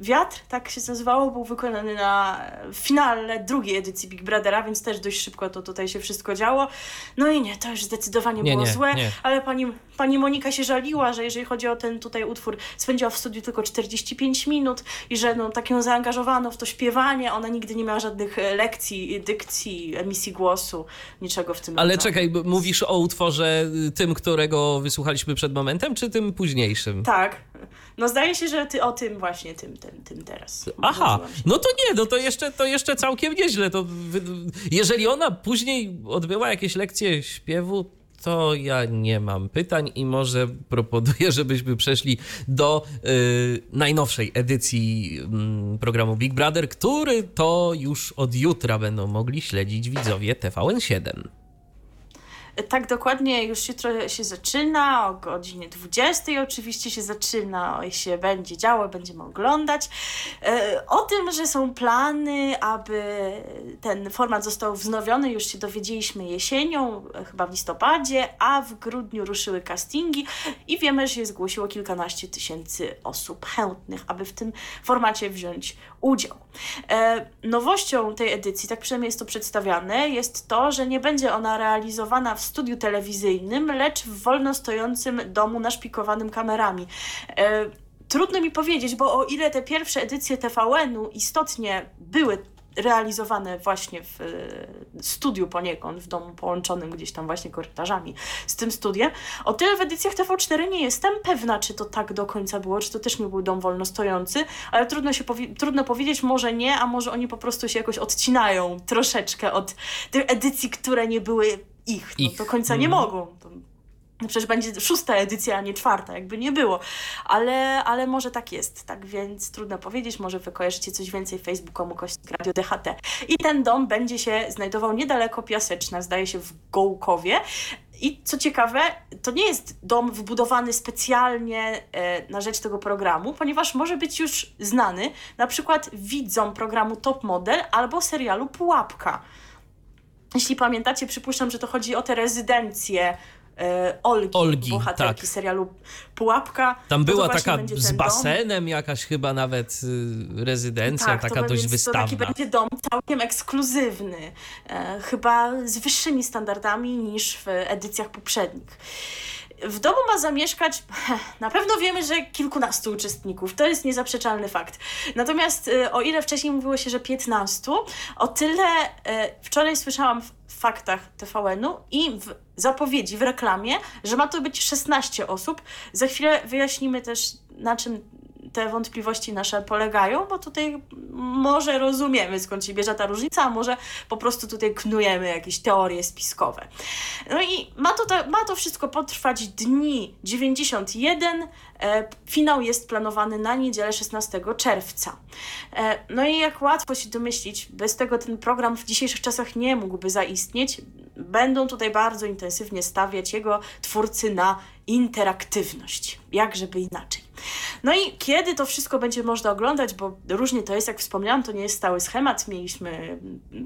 Speaker 2: Wiatr, tak się nazywało, był wykonany na finale drugiej edycji Big Brothera, więc też dość szybko to tutaj się wszystko działo. No i nie, to już zdecydowanie
Speaker 1: Nie,
Speaker 2: było
Speaker 1: nie,
Speaker 2: złe,
Speaker 1: nie.
Speaker 2: ale pani, pani Monika się żaliła, że jeżeli chodzi o ten tutaj utwór, spędziła w studiu tylko 45 minut i że no, tak ją zaangażowano w to śpiewanie, ona nigdy nie miała żadnych e, lekcji, dykcji, emisji głosu, niczego w tym
Speaker 1: Ale
Speaker 2: rodzaju.
Speaker 1: czekaj, mówisz o utworze y, tym, którego wysłuchaliśmy przed momentem, czy tym późniejszym?
Speaker 2: Tak. <laughs> No zdaje się, że ty o tym właśnie, tym, tym, tym teraz.
Speaker 1: Aha, no to nie, no to jeszcze, to jeszcze całkiem nieźle. To, jeżeli ona później odbyła jakieś lekcje śpiewu, to ja nie mam pytań i może proponuję, <laughs> żebyśmy przeszli do y, najnowszej edycji mm, programu Big Brother, który to już od jutra będą mogli śledzić widzowie TVN7.
Speaker 2: Tak dokładnie, już jutro się zaczyna, o godzinie 20 oczywiście się zaczyna, o, się będzie działo, będziemy oglądać. E, O tym, że są plany, aby ten format został wznowiony, już się dowiedzieliśmy jesienią, e, chyba w listopadzie, a w grudniu ruszyły castingi i wiemy, że się zgłosiło kilkanaście tysięcy osób chętnych, aby w tym formacie wziąć udział. E, Nowością tej edycji, tak przynajmniej jest to przedstawiane, jest to, że nie będzie ona realizowana w studiu telewizyjnym, lecz w wolno stojącym domu naszpikowanym kamerami. E, Trudno mi powiedzieć, bo o ile te pierwsze edycje TVN-u istotnie były realizowane właśnie w e, studiu poniekąd, w domu połączonym gdzieś tam właśnie korytarzami z tym studiem, o tyle w edycjach TV4 nie jestem pewna, czy to tak do końca było, czy to też nie był dom wolno stojący, ale trudno się powie- trudno powiedzieć, może nie, a może oni po prostu się jakoś odcinają troszeczkę od tych edycji, które nie były ich. No,
Speaker 1: Ich.
Speaker 2: do końca nie
Speaker 1: Mhm.
Speaker 2: mogą. To, no przecież będzie szósta edycja, a nie czwarta, jakby nie było. Ale, ale może tak jest, tak więc trudno powiedzieć, może wy kojarzycie coś więcej Facebookomu kośnik Radio DHT. I ten dom będzie się znajdował niedaleko Piaseczna, zdaje się w Gołkowie. I co ciekawe, to nie jest dom wybudowany specjalnie e, na rzecz tego programu, ponieważ może być już znany na przykład widzom programu Top Model albo serialu Pułapka. Jeśli pamiętacie, przypuszczam, że to chodzi o te rezydencje e, Olgi,
Speaker 1: Olgi,
Speaker 2: bohaterki
Speaker 1: tak.
Speaker 2: serialu Pułapka.
Speaker 1: Tam
Speaker 2: No
Speaker 1: była taka z
Speaker 2: ten dom.
Speaker 1: basenem jakaś chyba nawet y, rezydencja,
Speaker 2: Tak,
Speaker 1: taka
Speaker 2: to,
Speaker 1: dość
Speaker 2: więc To taki
Speaker 1: wystawna.
Speaker 2: będzie dom całkiem ekskluzywny, e, chyba z wyższymi standardami niż w edycjach poprzednich. W domu ma zamieszkać, na pewno wiemy, że kilkunastu uczestników, to jest niezaprzeczalny fakt. Natomiast e, o ile wcześniej mówiło się, że 15, o tyle e, wczoraj słyszałam w faktach TVN-u i w zapowiedzi, w reklamie, że ma to być 16 osób. Za chwilę wyjaśnimy też, na czym te wątpliwości nasze polegają, bo tutaj może rozumiemy, skąd się bierze ta różnica, może po prostu tutaj knujemy jakieś teorie spiskowe. No i ma to, ma to wszystko potrwać dni 91. E, finał jest planowany na niedzielę 16 czerwca. E, no i jak łatwo się domyślić, bez tego ten program w dzisiejszych czasach nie mógłby zaistnieć. Będą tutaj bardzo intensywnie stawiać jego twórcy na interaktywność. Jak żeby inaczej. No i kiedy to wszystko będzie można oglądać, bo różnie to jest, jak wspomniałam, to nie jest stały schemat. Mieliśmy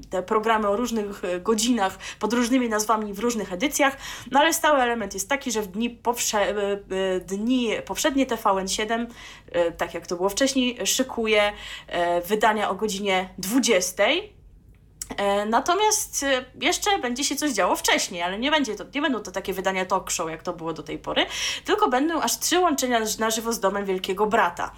Speaker 2: te programy o różnych e, godzinach pod różnymi nazwami w różnych edycjach, no ale stały element jest taki, że w dni, powsze, e, e, dni poprzednie TVN7, e, tak jak to było wcześniej, szykuje wydania o godzinie 20. E, Natomiast e, jeszcze będzie się coś działo wcześniej, ale nie, będzie to, nie będą to takie wydania talk show, jak to było do tej pory, tylko będą aż trzy łączenia na żywo z domem Wielkiego Brata.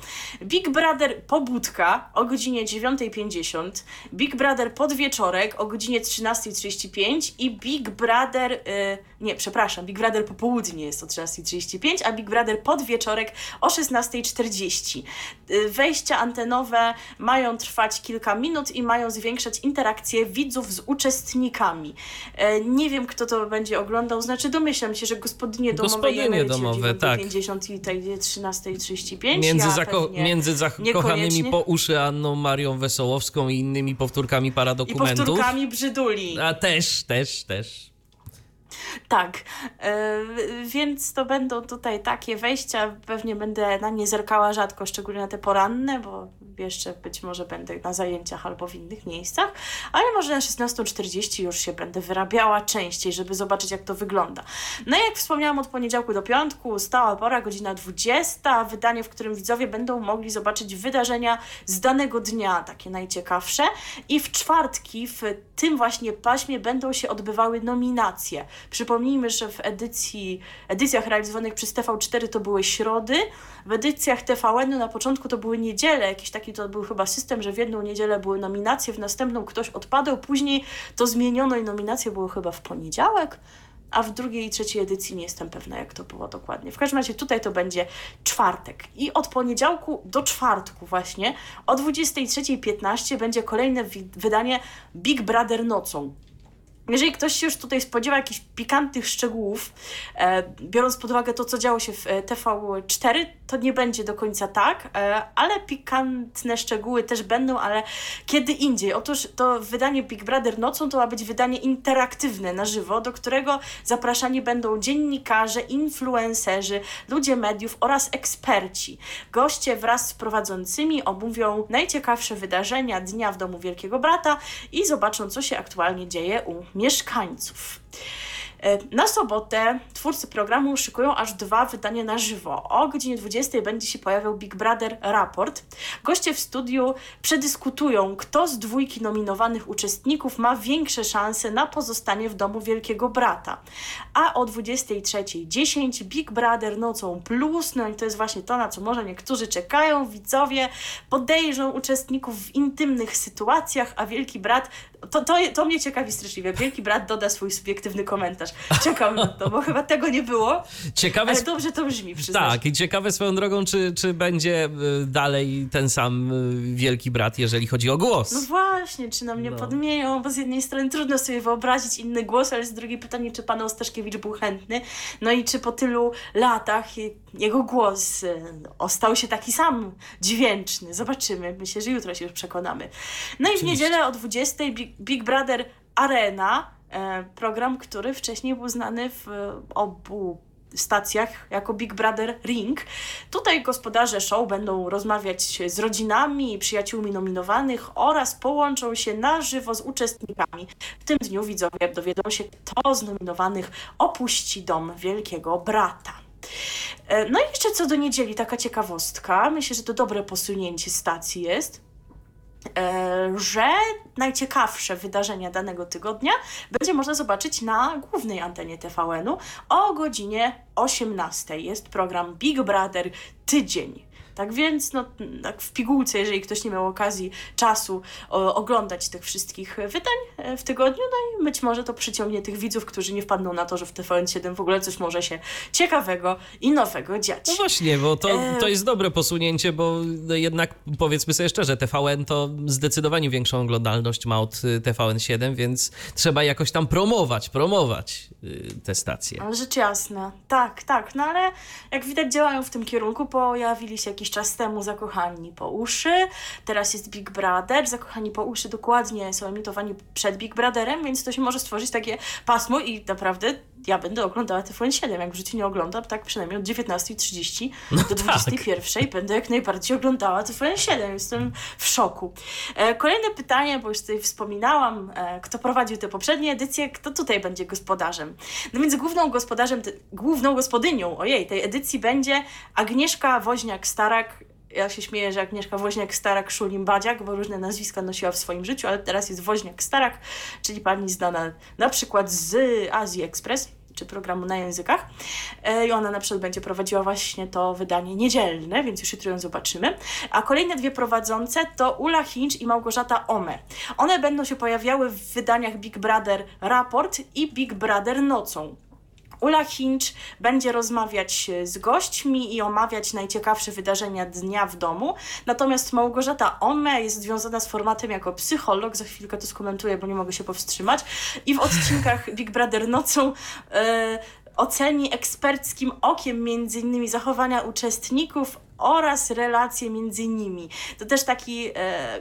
Speaker 2: Big Brother Pobudka o godzinie 9.50, Big Brother Podwieczorek o godzinie 13.35 i Big Brother, e, nie, przepraszam, Big Brother Popołudnie jest o 13.35, a Big Brother Podwieczorek o 16.40. E, Wejścia antenowe mają trwać kilka minut i mają zwiększać interakcję widzów z uczestnikami. E, Nie wiem, kto to będzie oglądał, znaczy domyślam się, że gospodynie domowe
Speaker 1: Gospodynie
Speaker 2: i
Speaker 1: domowe, tak.
Speaker 2: 9.50 i tej 13.35.
Speaker 1: Między,
Speaker 2: ja
Speaker 1: zako- między zakochanymi po uszy Anną Marią Wesołowską i innymi powtórkami
Speaker 2: I
Speaker 1: paradokumentów.
Speaker 2: powtórkami brzyduli.
Speaker 1: A też, też, też.
Speaker 2: Tak, e, więc to będą tutaj takie wejścia. Pewnie będę na nie zerkała rzadko, szczególnie na te poranne, bo jeszcze być może będę na zajęciach albo w innych miejscach, ale może na 16.40 już się będę wyrabiała częściej, żeby zobaczyć, jak to wygląda. No i jak wspomniałam, od poniedziałku do piątku, stała pora, godzina 20, wydanie, w którym widzowie będą mogli zobaczyć wydarzenia z danego dnia, takie najciekawsze. I w czwartki, w tym właśnie paśmie, będą się odbywały nominacje. Przypomnijmy, że w edycji, edycjach realizowanych przez TV4 to były środy, w edycjach TVN na początku to były niedziele, jakiś taki to był chyba system, że w jedną niedzielę były nominacje, w następną ktoś odpadał, później to zmieniono i nominacje były chyba w poniedziałek a w drugiej i trzeciej edycji nie jestem pewna, jak to było dokładnie. W każdym razie tutaj to będzie czwartek. I od poniedziałku do czwartku właśnie o 23.15 będzie kolejne wydanie Big Brother nocą. Jeżeli ktoś się już tutaj spodziewa jakichś pikantnych szczegółów, e, biorąc pod uwagę to, co działo się w e, TV4, to nie będzie do końca tak, e, ale pikantne szczegóły też będą, ale kiedy indziej. Otóż to wydanie Big Brother nocą to ma być wydanie interaktywne na żywo, do którego zapraszani będą dziennikarze, influencerzy, ludzie mediów oraz eksperci. Goście wraz z prowadzącymi omówią najciekawsze wydarzenia dnia w domu Wielkiego Brata i zobaczą, co się aktualnie dzieje u mieszkańców. E, na sobotę twórcy programu szykują aż dwa wydania na żywo. O godzinie 20 będzie się pojawiał Big Brother Raport. Goście w studiu przedyskutują, kto z dwójki nominowanych uczestników ma większe szanse na pozostanie w domu Wielkiego Brata. A o 23.10 Big Brother Nocą Plus, no i to jest właśnie to, na co może niektórzy czekają, widzowie podejrzą uczestników w intymnych sytuacjach, a Wielki Brat to, to, to mnie ciekawi straszliwie. Wielki brat doda swój subiektywny komentarz. Czekam na to, bo chyba tego nie było. Ciekawe ale dobrze to brzmi, przyznasz.
Speaker 1: Tak, i ciekawe swoją drogą, czy, czy będzie y, dalej ten sam y, wielki brat, jeżeli chodzi o głos.
Speaker 2: No właśnie, czy na mnie no. podmieją, bo z jednej strony trudno sobie wyobrazić inny głos, ale z drugiej pytanie, czy pan Ostaszkiewicz był chętny. No i czy po tylu latach jego głos ostał się taki sam dźwięczny. Zobaczymy. Myślę, że jutro się już przekonamy. No i w niedzielę o 20 Big Brother Arena, e, program, który wcześniej był znany w obu stacjach jako Big Brother Ring. Tutaj gospodarze show będą rozmawiać z rodzinami i przyjaciółmi nominowanych oraz połączą się na żywo z uczestnikami. W tym dniu widzowie dowiedzą się, kto z nominowanych opuści dom Wielkiego Brata. E, no i jeszcze co do niedzieli, taka ciekawostka. Myślę, że to dobre posunięcie stacji jest e, że najciekawsze wydarzenia danego tygodnia będzie można zobaczyć na głównej antenie TVN-u o godzinie 18. Jest program Big Brother Tydzień. Tak więc, no, tak w pigułce, jeżeli ktoś nie miał okazji, czasu o, oglądać tych wszystkich wydań e, w tygodniu, no i być może to przyciągnie tych widzów, którzy nie wpadną na to, że w TVN7 w ogóle coś może się ciekawego i nowego dziać.
Speaker 1: No właśnie, bo to, e, to jest dobre posunięcie, bo jednak powiedzmy sobie szczerze, TVN to zdecydowanie większą oglądalność ma od y, TVN7, więc trzeba jakoś tam promować, promować y, te stacje.
Speaker 2: Ale rzecz jasna, tak, tak, no ale jak widać działają w tym kierunku, pojawili się jakieś jakiś czas temu Zakochani po uszy, teraz jest Big Brother, Zakochani po uszy dokładnie są emitowani przed Big Brotherem, więc to się może stworzyć takie pasmo i naprawdę ja będę oglądała TVN7, jak w życiu nie oglądam, tak przynajmniej od 19.30 no do 21.00 <laughs> tak. będę jak najbardziej oglądała TVN7, jestem w szoku. E, kolejne pytanie, bo już tutaj wspominałam, e, kto prowadził te poprzednie edycje, kto tutaj będzie gospodarzem. No więc główną gospodarzem, główną gospodynią, ojej, tej edycji będzie Agnieszka Woźniak-Starak, ja się śmieję, że Agnieszka Woźniak-Starak, Szulim Badziak, bo różne nazwiska nosiła w swoim życiu, ale teraz jest Woźniak-Starak, czyli pani znana na przykład z Azji Express czy programu na językach. E, I ona na przykład będzie prowadziła właśnie to wydanie niedzielne, więc już jutro ją zobaczymy. A kolejne dwie prowadzące to Ula Hinch i Małgorzata Ome. One będą się pojawiały w wydaniach Big Brother Raport i Big Brother Nocą. Ula Hinch będzie rozmawiać z gośćmi i omawiać najciekawsze wydarzenia dnia w domu. Natomiast Małgorzata Ome jest związana z formatem jako psycholog. Za chwilkę to skomentuję, bo nie mogę się powstrzymać. I w odcinkach <laughs> Big Brother nocą e, oceni eksperckim okiem między innymi zachowania uczestników oraz relacje między nimi. To też taki e,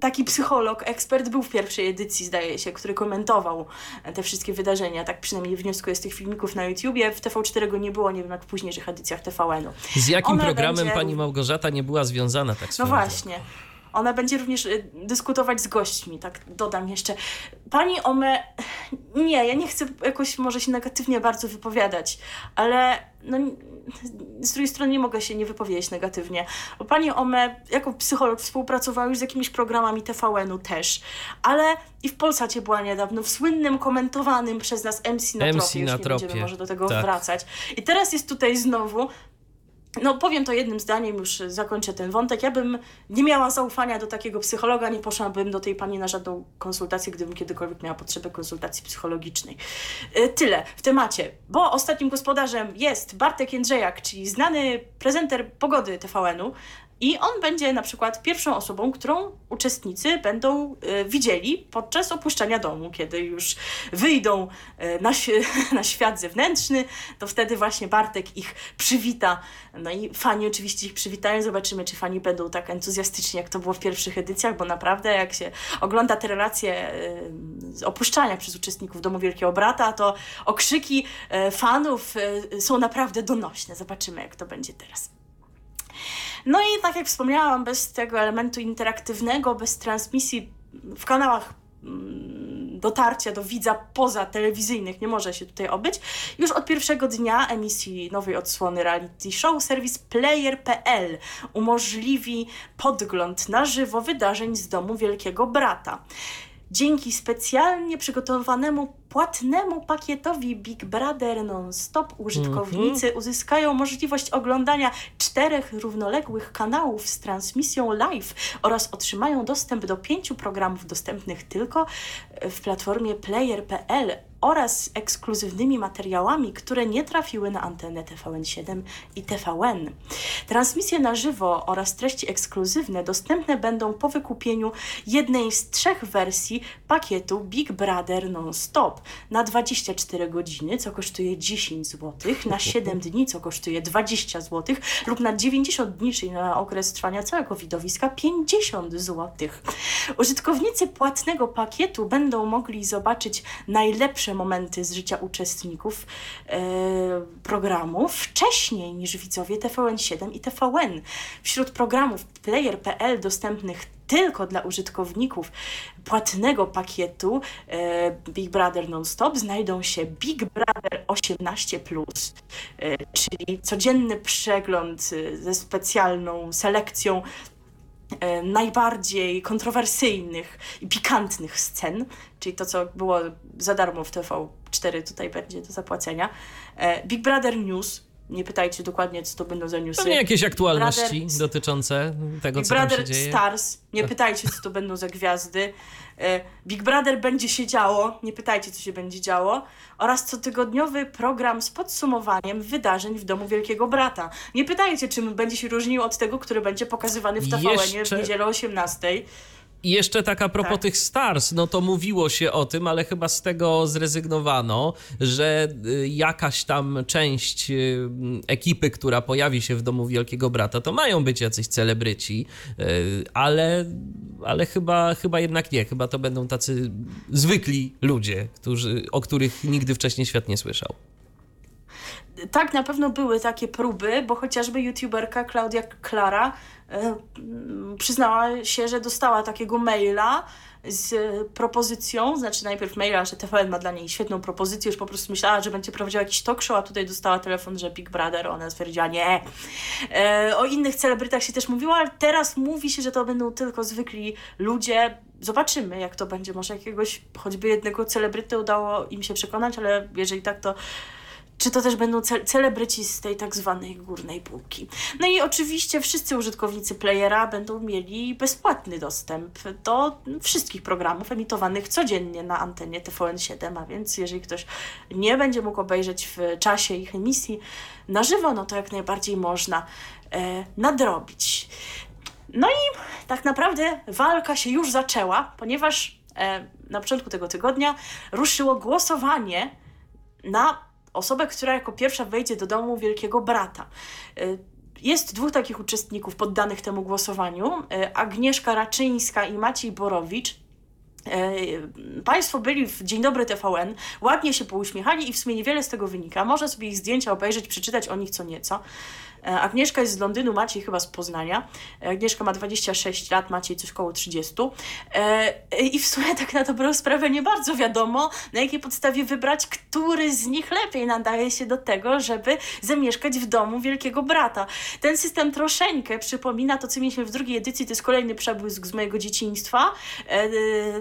Speaker 2: taki psycholog, ekspert był w pierwszej edycji, zdaje się, który komentował te wszystkie wydarzenia. Tak przynajmniej wnioskuję z tych filmików na YouTubie. W TV4 go nie było, nie wiem jak w późniejszych edycjach TVN-u.
Speaker 1: Z jakim Ona programem będzie... pani Małgorzata nie była związana tak
Speaker 2: No właśnie. Ona będzie również y, dyskutować z gośćmi, tak dodam jeszcze. Pani Ome, nie, ja nie chcę jakoś może się negatywnie bardzo wypowiadać, ale no, z drugiej strony nie mogę się nie wypowiedzieć negatywnie. Bo pani Ome, jako psycholog, współpracowała już z jakimiś programami TVN-u też, ale i w Polsacie była niedawno, w słynnym, komentowanym przez nas MC na MC tropie, na już nie tropie. będziemy może do tego tak. wracać. I teraz jest tutaj znowu, no, powiem to jednym zdaniem, już zakończę ten wątek. Ja bym nie miała zaufania do takiego psychologa, nie poszłabym do tej pani na żadną konsultację, gdybym kiedykolwiek miała potrzebę konsultacji psychologicznej. E, tyle w temacie, bo ostatnim gospodarzem jest Bartek Jędrzejak, czyli znany prezenter pogody TVN-u, i on będzie na przykład pierwszą osobą, którą uczestnicy będą y, widzieli podczas opuszczania domu, kiedy już wyjdą y, na, <laughs> na świat zewnętrzny, to wtedy właśnie Bartek ich przywita. No i fani oczywiście ich przywitają. Zobaczymy, czy fani będą tak entuzjastyczni, jak to było w pierwszych edycjach, bo naprawdę jak się ogląda te relacje y, opuszczania przez uczestników Domu Wielkiego Brata, to okrzyki fanów są naprawdę donośne. Zobaczymy, jak to będzie teraz. No i tak jak wspomniałam, bez tego elementu interaktywnego, bez transmisji w kanałach mm, dotarcia do widza poza telewizyjnych nie może się tutaj obyć. Już od pierwszego dnia emisji nowej odsłony reality show serwis player.pl umożliwi podgląd na żywo wydarzeń z domu Wielkiego Brata. Dzięki specjalnie przygotowanemu płatnemu pakietowi Big Brother Non-Stop użytkownicy mm -hmm. uzyskają możliwość oglądania czterech równoległych kanałów z transmisją live oraz otrzymają dostęp do pięciu programów dostępnych tylko w platformie player.pl oraz ekskluzywnymi materiałami, które nie trafiły na antenę TVN7 i TVN. Transmisje na żywo oraz treści ekskluzywne dostępne będą po wykupieniu jednej z trzech wersji pakietu Big Brother Non-Stop na 24 godziny, co kosztuje 10 zł, na <laughs> 7 dni, co kosztuje 20 zł lub na 90 dni, czyli na okres trwania całego widowiska 50 zł. Użytkownicy płatnego pakietu będą mogli zobaczyć najlepsze momenty z życia uczestników e, programu wcześniej niż widzowie TVN7 i TVN. Wśród programów player.pl dostępnych tylko dla użytkowników płatnego pakietu e, Big Brother Non-Stop znajdą się Big Brother 18, e, czyli codzienny przegląd e, ze specjalną selekcją najbardziej kontrowersyjnych i pikantnych scen, czyli to, co było za darmo w TV4, tutaj będzie do zapłacenia. Big Brother News, nie pytajcie dokładnie, co to będą za newsy.
Speaker 1: Pewnie jakieś aktualności Brother, dotyczące tego,
Speaker 2: Big
Speaker 1: co
Speaker 2: Brother
Speaker 1: tam się dzieje.
Speaker 2: Stars, nie <laughs> pytajcie, co to będą za gwiazdy. E, Big Brother będzie się działo, nie pytajcie, co się będzie działo. Oraz cotygodniowy program z podsumowaniem wydarzeń w Domu Wielkiego Brata. Nie pytajcie, czym będzie się różnił od tego, który będzie pokazywany w TVN Jeszcze... w niedzielę o 18.
Speaker 1: I jeszcze tak a propos tak. tych Stars, no to mówiło się o tym, ale chyba z tego zrezygnowano, że y, jakaś tam część y, ekipy, która pojawi się w domu Wielkiego Brata, to mają być jacyś celebryci, y, ale, ale chyba, chyba jednak nie. Chyba to będą tacy zwykli ludzie, którzy, o których nigdy wcześniej świat nie słyszał
Speaker 2: tak, na pewno były takie próby, bo chociażby youtuberka Klaudia Klara e, przyznała się, że dostała takiego maila z propozycją, znaczy najpierw maila, że TVN ma dla niej świetną propozycję, już po prostu myślała, że będzie prowadziła jakiś talk show, a tutaj dostała telefon, że Big Brother, ona stwierdziła nie. E, o innych celebrytach się też mówiło, ale teraz mówi się, że to będą tylko zwykli ludzie. Zobaczymy, jak to będzie. Może jakiegoś, choćby jednego celebryty udało im się przekonać, ale jeżeli tak, to czy to też będą ce celebryci z tej tak zwanej górnej półki. No i oczywiście wszyscy użytkownicy playera będą mieli bezpłatny dostęp do wszystkich programów emitowanych codziennie na antenie TVN7, a więc jeżeli ktoś nie będzie mógł obejrzeć w czasie ich emisji na żywo, no to jak najbardziej można e, nadrobić. No i tak naprawdę walka się już zaczęła, ponieważ e, na początku tego tygodnia ruszyło głosowanie na osobę, która jako pierwsza wejdzie do domu wielkiego brata. Y, jest dwóch takich uczestników poddanych temu głosowaniu: Agnieszka Raczyńska i Maciej Borowicz. Państwo byli w Dzień Dobry TVN, ładnie się pouśmiechali i w sumie niewiele z tego wynika. Można sobie ich zdjęcia obejrzeć, przeczytać o nich co nieco. E, Agnieszka jest z Londynu, Maciej chyba z Poznania. E, Agnieszka ma 26 lat, Maciej coś koło 30. E, I w sumie tak na dobrą sprawę nie bardzo wiadomo, na jakiej podstawie wybrać, który z nich lepiej nadaje się do tego, żeby zamieszkać w domu Wielkiego Brata. Ten system troszeczkę przypomina to, co mieliśmy w drugiej edycji, to jest kolejny przebłysk z mojego dzieciństwa.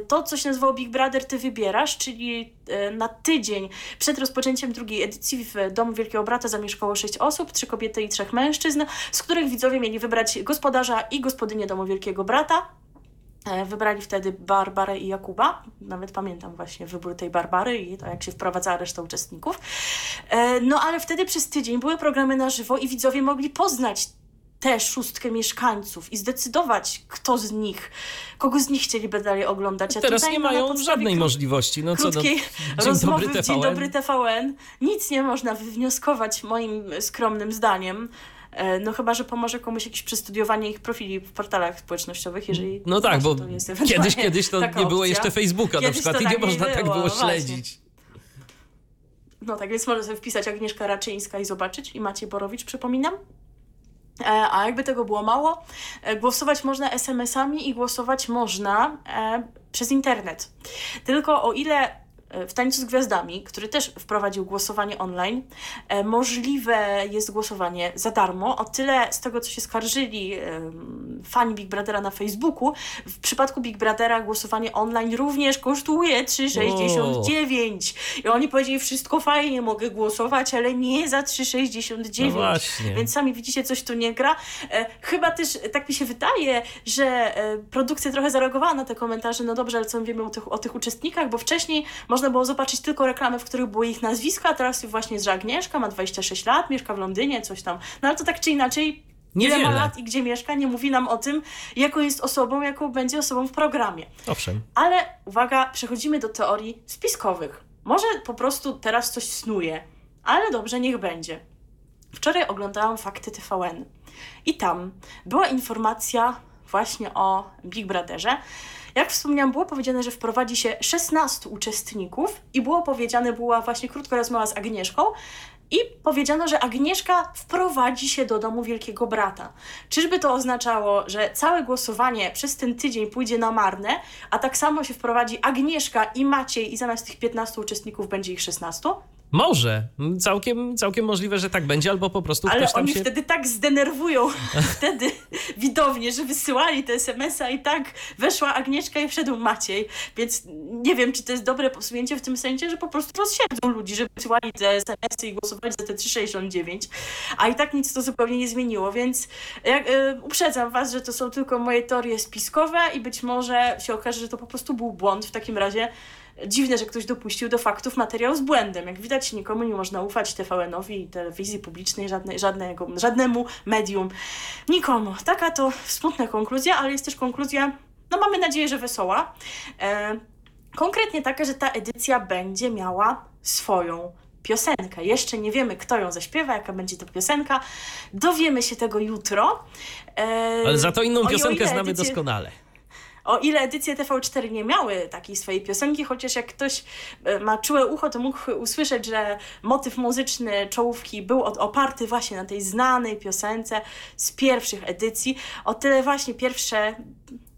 Speaker 2: To, co się nazywało Big Brother, ty wybierasz, czyli na tydzień przed rozpoczęciem drugiej edycji w domu Wielkiego Brata zamieszkało 6 osób, 3 kobiety i 3 czterech mężczyzn, z których widzowie mieli wybrać gospodarza i gospodynię domu Wielkiego Brata. E, wybrali wtedy Barbarę i Jakuba. Nawet pamiętam właśnie wybór tej Barbary i to, jak się wprowadzała reszta uczestników. E, no ale wtedy przez tydzień były programy na żywo i widzowie mogli poznać tę szóstkę mieszkańców i zdecydować, kto z nich, kogo z nich chcieliby dalej oglądać.
Speaker 1: A Teraz nie mają żadnej możliwości. No, co do
Speaker 2: rozmowy
Speaker 1: dobry
Speaker 2: Dzień Dobry <laughs> TVN nic nie można wywnioskować moim skromnym zdaniem. E, no chyba, że pomoże komuś jakieś przestudiowanie ich profili w portalach społecznościowych, jeżeli...
Speaker 1: No tak, bo kiedyś, kiedyś to nie było jeszcze Facebooka kiedyś na przykład i nie tak można tak było, tak było śledzić. Właśnie.
Speaker 2: No tak, więc można sobie wpisać Agnieszka Raczyńska i zobaczyć i Maciej Borowicz, przypominam. E, a jakby tego było mało, e, głosować można SMS-ami i głosować można e, przez internet. Tylko o ile w Tańcu z Gwiazdami, który też wprowadził głosowanie online, e, możliwe jest głosowanie za darmo. O tyle z tego, co się skarżyli fani Big Brothera na Facebooku, w przypadku Big Brothera głosowanie online również kosztuje 3,69. I oni powiedzieli, wszystko fajnie, mogę głosować, ale nie za 3,69. No Więc sami widzicie, coś tu nie gra. E, chyba też, tak mi się wydaje, że e, produkcja trochę zareagowała na te komentarze, no dobrze, ale co wiemy o tych, o tych uczestnikach, bo wcześniej można było zobaczyć tylko reklamy, w których były ich nazwiska, a teraz właśnie jest, że Agnieszka ma 26 lat, mieszka w Londynie, coś tam. No ale to tak czy inaczej, Niewiele. ile ma lat i gdzie mieszka, nie mówi nam o tym, jaką jest osobą, jaką będzie osobą w programie.
Speaker 1: Owszem.
Speaker 2: Ale uwaga, przechodzimy do teorii spiskowych. Może po prostu teraz coś snuje, ale dobrze, niech będzie. Wczoraj oglądałam Fakty TVN i tam była informacja właśnie o Big Brotherze, jak wspomniałam, było powiedziane, że wprowadzi się 16 uczestników i było powiedziane, była właśnie krótka rozmowa z Agnieszką, i powiedziano, że Agnieszka wprowadzi się do domu Wielkiego Brata. Czyżby to oznaczało, że całe głosowanie przez ten tydzień pójdzie na marne, a tak samo się wprowadzi Agnieszka i Maciej i zamiast tych 15 uczestników będzie ich 16?
Speaker 1: Może. Całkiem, całkiem możliwe, że tak będzie, albo po prostu
Speaker 2: Ale oni
Speaker 1: się...
Speaker 2: wtedy tak zdenerwują <laughs> wtedy widownie, że wysyłali te SMS-a i tak weszła Agnieszka i wszedł Maciej. Więc nie wiem, czy to jest dobre posunięcie w tym sensie, że po prostu rozsiedzą ludzi, żeby wysyłali te SMS-y i głosowali za te 3,69. A i tak nic to zupełnie nie zmieniło, więc jak, y, uprzedzam was, że to są tylko moje teorie spiskowe i być może się okaże, że to po prostu był błąd. W takim razie dziwne, że ktoś dopuścił do faktów materiał z błędem. Jak widać, nikomu nie można ufać TVN-owi, telewizji publicznej, żadne, żadnego, żadnemu medium. Nikomu. Taka to smutna konkluzja, ale jest też konkluzja, no mamy nadzieję, że wesoła. E, konkretnie taka, że ta edycja będzie miała swoją piosenkę. Jeszcze nie wiemy, kto ją zaśpiewa, jaka będzie to piosenka. Dowiemy się tego jutro.
Speaker 1: E, ale za to inną piosenkę znamy edycję... doskonale.
Speaker 2: O ile edycje TV4 nie miały takiej swojej piosenki, chociaż jak ktoś e, ma czułe ucho, to mógł usłyszeć, że motyw muzyczny czołówki był oparty właśnie na tej znanej piosence z pierwszych edycji. O tyle właśnie pierwsze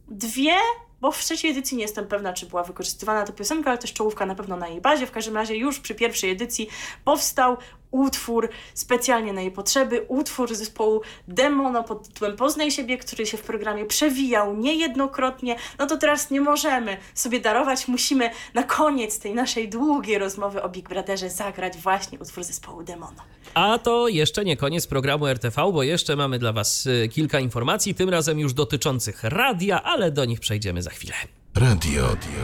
Speaker 2: dwie bo w trzeciej edycji nie jestem pewna, czy była wykorzystywana ta piosenka, ale też czołówka na pewno na jej bazie. W każdym razie już przy pierwszej edycji powstał utwór specjalnie na jej potrzeby, utwór zespołu Demono pod tytułem Poznaj siebie, który się w programie przewijał niejednokrotnie, no to teraz nie możemy sobie darować, musimy na koniec tej naszej długiej rozmowy o Big Brotherze zagrać właśnie utwór zespołu Demono.
Speaker 1: A to jeszcze nie koniec programu RTV, bo jeszcze mamy dla Was y, kilka informacji, tym razem już dotyczących radia, ale do nich przejdziemy za chwilę.
Speaker 3: Radio, radio,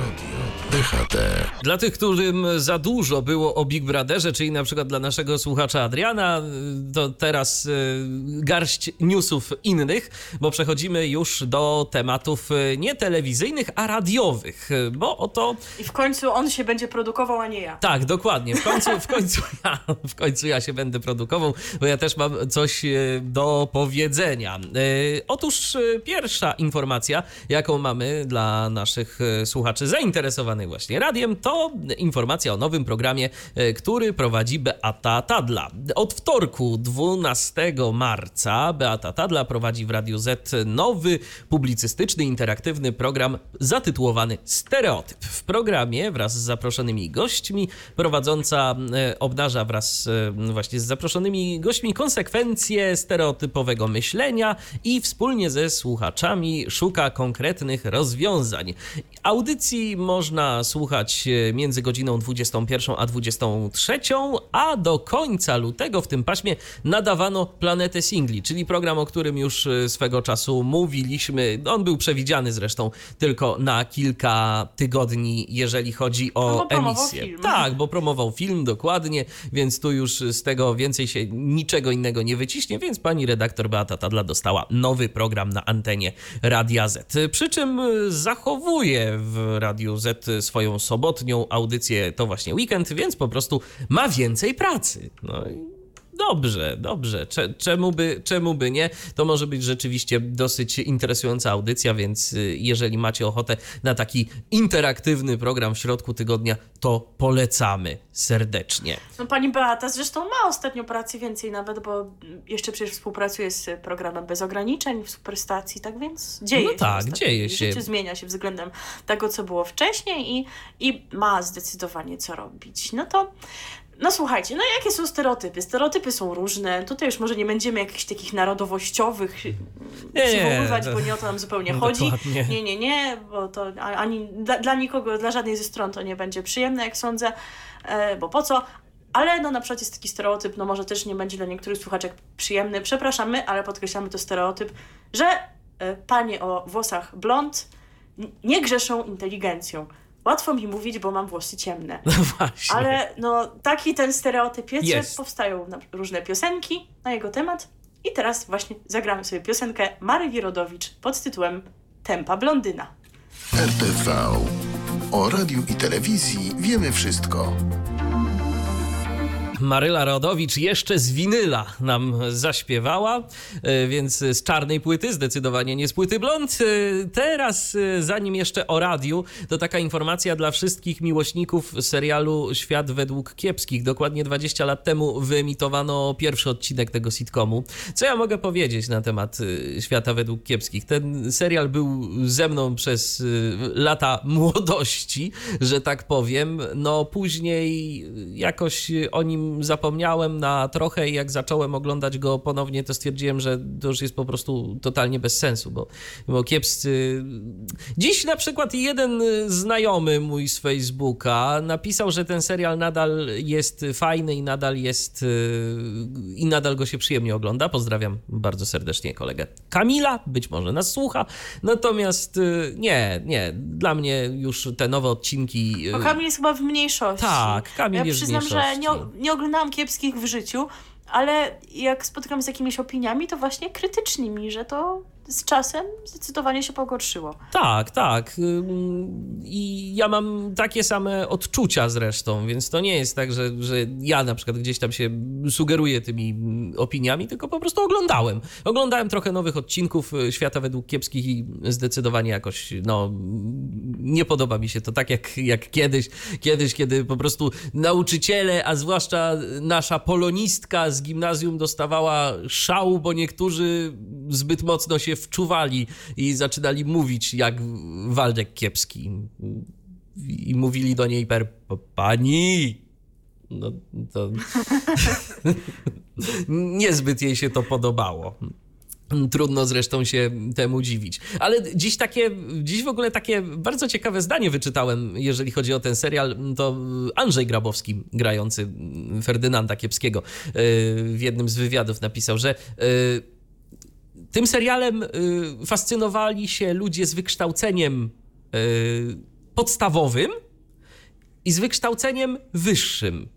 Speaker 3: DHT.
Speaker 1: Dla tych, którym za dużo było o Big Brotherze, czyli na przykład dla naszego słuchacza Adriana, to teraz y, garść newsów innych, bo przechodzimy już do tematów y, nie telewizyjnych, a radiowych, y, bo oto...
Speaker 2: I w końcu on się będzie produkował, a nie ja.
Speaker 1: Tak, dokładnie. W końcu, w końcu, <laughs> ja, w końcu ja się będę produkował, bo ja też mam coś do powiedzenia. Otóż pierwsza informacja, jaką mamy dla naszych słuchaczy zainteresowanych właśnie radiem, to informacja o nowym programie, e, który prowadzi Beata Tadla. Od wtorku 12 marca Beata Tadla prowadzi w Radiu Z nowy publicystyczny, interaktywny program zatytułowany Stereotyp. W programie wraz z zaproszonymi gośćmi prowadząca e, obnaża wraz e, właśnie z zaproszonymi gośćmi konsekwencje stereotypowego myślenia i wspólnie ze słuchaczami szuka konkretnych rozwiązań. Audycji można słuchać e, między godziną 21 a 23, a do końca lutego w tym paśmie nadawano Planetę Singli, czyli program, o którym już e, swego czasu mówiliśmy. On był przewidziany zresztą tylko na kilka tygodni, jeżeli chodzi o
Speaker 2: no,
Speaker 1: emisję.
Speaker 2: Film.
Speaker 1: Tak, bo promował film dokładnie, więc tu już z tego więcej się niczego innego nie wyciśnie, więc pani redaktor Beata Tadla dostała nowy program na antenie Radia Z. Przy czym zachowuje w Radiu Z swoją sobotnią audycję, to właśnie weekend, więc po prostu ma więcej pracy. No i Dobrze, dobrze. Czemu by, czemu by nie? To może być rzeczywiście dosyć interesująca audycja, więc y, jeżeli macie ochotę na taki interaktywny program w środku tygodnia, to polecamy serdecznie.
Speaker 2: No pani Beata zresztą ma ostatnio pracy więcej nawet, bo jeszcze przecież współpracuje z programem Bez Ograniczeń w Superstacji, tak więc dzieje
Speaker 1: no
Speaker 2: się.
Speaker 1: tak, dzieje się.
Speaker 2: Życie zmienia się względem tego, co było wcześniej i, i ma zdecydowanie co robić. No to no słuchajcie, no jakie są stereotypy? Stereotypy są różne. Tutaj już może nie będziemy jakichś takich narodowościowych nie, przywoływać, nie, bo nie o to nam zupełnie no, chodzi. Dokładnie. Nie, nie, nie, bo to ani dla, dla, nikogo, dla żadnej ze stron to nie będzie przyjemne, jak sądzę, e, bo po co? Ale no na przykład jest taki stereotyp, no może też nie będzie dla niektórych słuchaczek przyjemny. Przepraszamy, ale podkreślamy to stereotyp, że e, panie o włosach blond nie grzeszą inteligencją. Łatwo mi mówić, bo mam włosy ciemne. <laughs>
Speaker 1: No właśnie.
Speaker 2: Ale no, taki ten stereotyp jest, że powstają różne piosenki na jego temat. I teraz właśnie zagramy sobie piosenkę Mary Wirodowicz pod tytułem Tempa Blondyna.
Speaker 3: RTV. O radiu i telewizji wiemy wszystko.
Speaker 1: Maryla Rodowicz jeszcze z winyla nam zaśpiewała, e, więc z czarnej płyty, zdecydowanie nie z płyty blond. E, teraz, e, zanim jeszcze o radiu, to taka informacja dla wszystkich miłośników serialu Świat według kiepskich. Dokładnie 20 lat temu wyemitowano pierwszy odcinek tego sitcomu. Co ja mogę powiedzieć na temat Świata według kiepskich? Ten serial był ze mną przez lata <laughs> młodości, że tak powiem. No później jakoś o nim zapomniałem na trochę i jak zacząłem oglądać go ponownie, to stwierdziłem, że to już jest po prostu totalnie bez sensu, bo, bo kiepscy... Dziś na przykład jeden znajomy mój z Facebooka napisał, że ten serial nadal jest fajny i nadal jest i nadal go się przyjemnie ogląda. Pozdrawiam bardzo serdecznie kolegę Kamila, być może nas słucha. Natomiast nie, nie, dla mnie już te nowe odcinki...
Speaker 2: Bo Kamil jest chyba w mniejszości.
Speaker 1: Tak, Kamil
Speaker 2: ja
Speaker 1: jest
Speaker 2: przyznam,
Speaker 1: w mniejszości.
Speaker 2: że nie, nie oglądałam kiepskich w życiu, ale jak spotykam z jakimiś opiniami, to właśnie krytycznymi, że to z czasem zdecydowanie się pogorszyło.
Speaker 1: Tak, tak. I ja mam takie same odczucia zresztą, więc to nie jest tak, że, że ja na przykład gdzieś tam się sugeruję tymi opiniami, tylko po prostu oglądałem. Oglądałem trochę nowych odcinków y, Świata według kiepskich i zdecydowanie jakoś, no, nie podoba mi się to tak jak, jak kiedyś, kiedyś, kiedy po prostu nauczyciele, a zwłaszcza nasza polonistka z gimnazjum dostawała szału, bo niektórzy zbyt mocno się wczuwali i zaczynali mówić jak Waldek Kiepski. I mówili do niej per pani. No to <laughs> niezbyt jej się to podobało. Trudno zresztą się temu dziwić. Ale dziś takie, dziś w ogóle takie bardzo ciekawe zdanie wyczytałem, jeżeli chodzi o ten serial. To Andrzej Grabowski, grający Ferdynanda Kiepskiego, w jednym z wywiadów napisał, że tym serialem y, fascynowali się ludzie z wykształceniem podstawowym i z wykształceniem wyższym.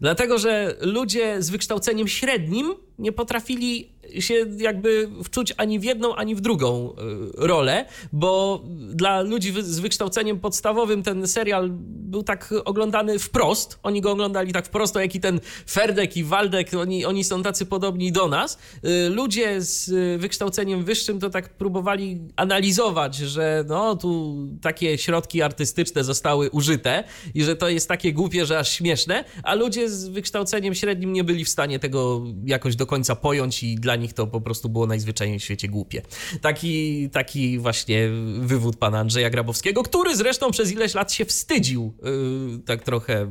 Speaker 1: Dlatego, że ludzie z wykształceniem średnim nie potrafili się jakby wczuć ani w jedną, ani w drugą e, rolę, bo dla ludzi z wykształceniem podstawowym ten serial był tak oglądany wprost. Oni go oglądali tak wprost, jak i ten Ferdek i Waldek, oni, oni są tacy podobni do nas. E, ludzie z wykształceniem wyższym to tak próbowali analizować, że no tu takie środki artystyczne zostały użyte i że to jest takie głupie, że aż śmieszne, a ludzie z wykształceniem średnim nie byli w stanie tego jakoś do końca pojąć i dla nich to po prostu było najzwyczajniej w świecie głupie. Taki, taki właśnie wywód pana Andrzeja Grabowskiego, który zresztą przez ileś lat się wstydził yy, tak trochę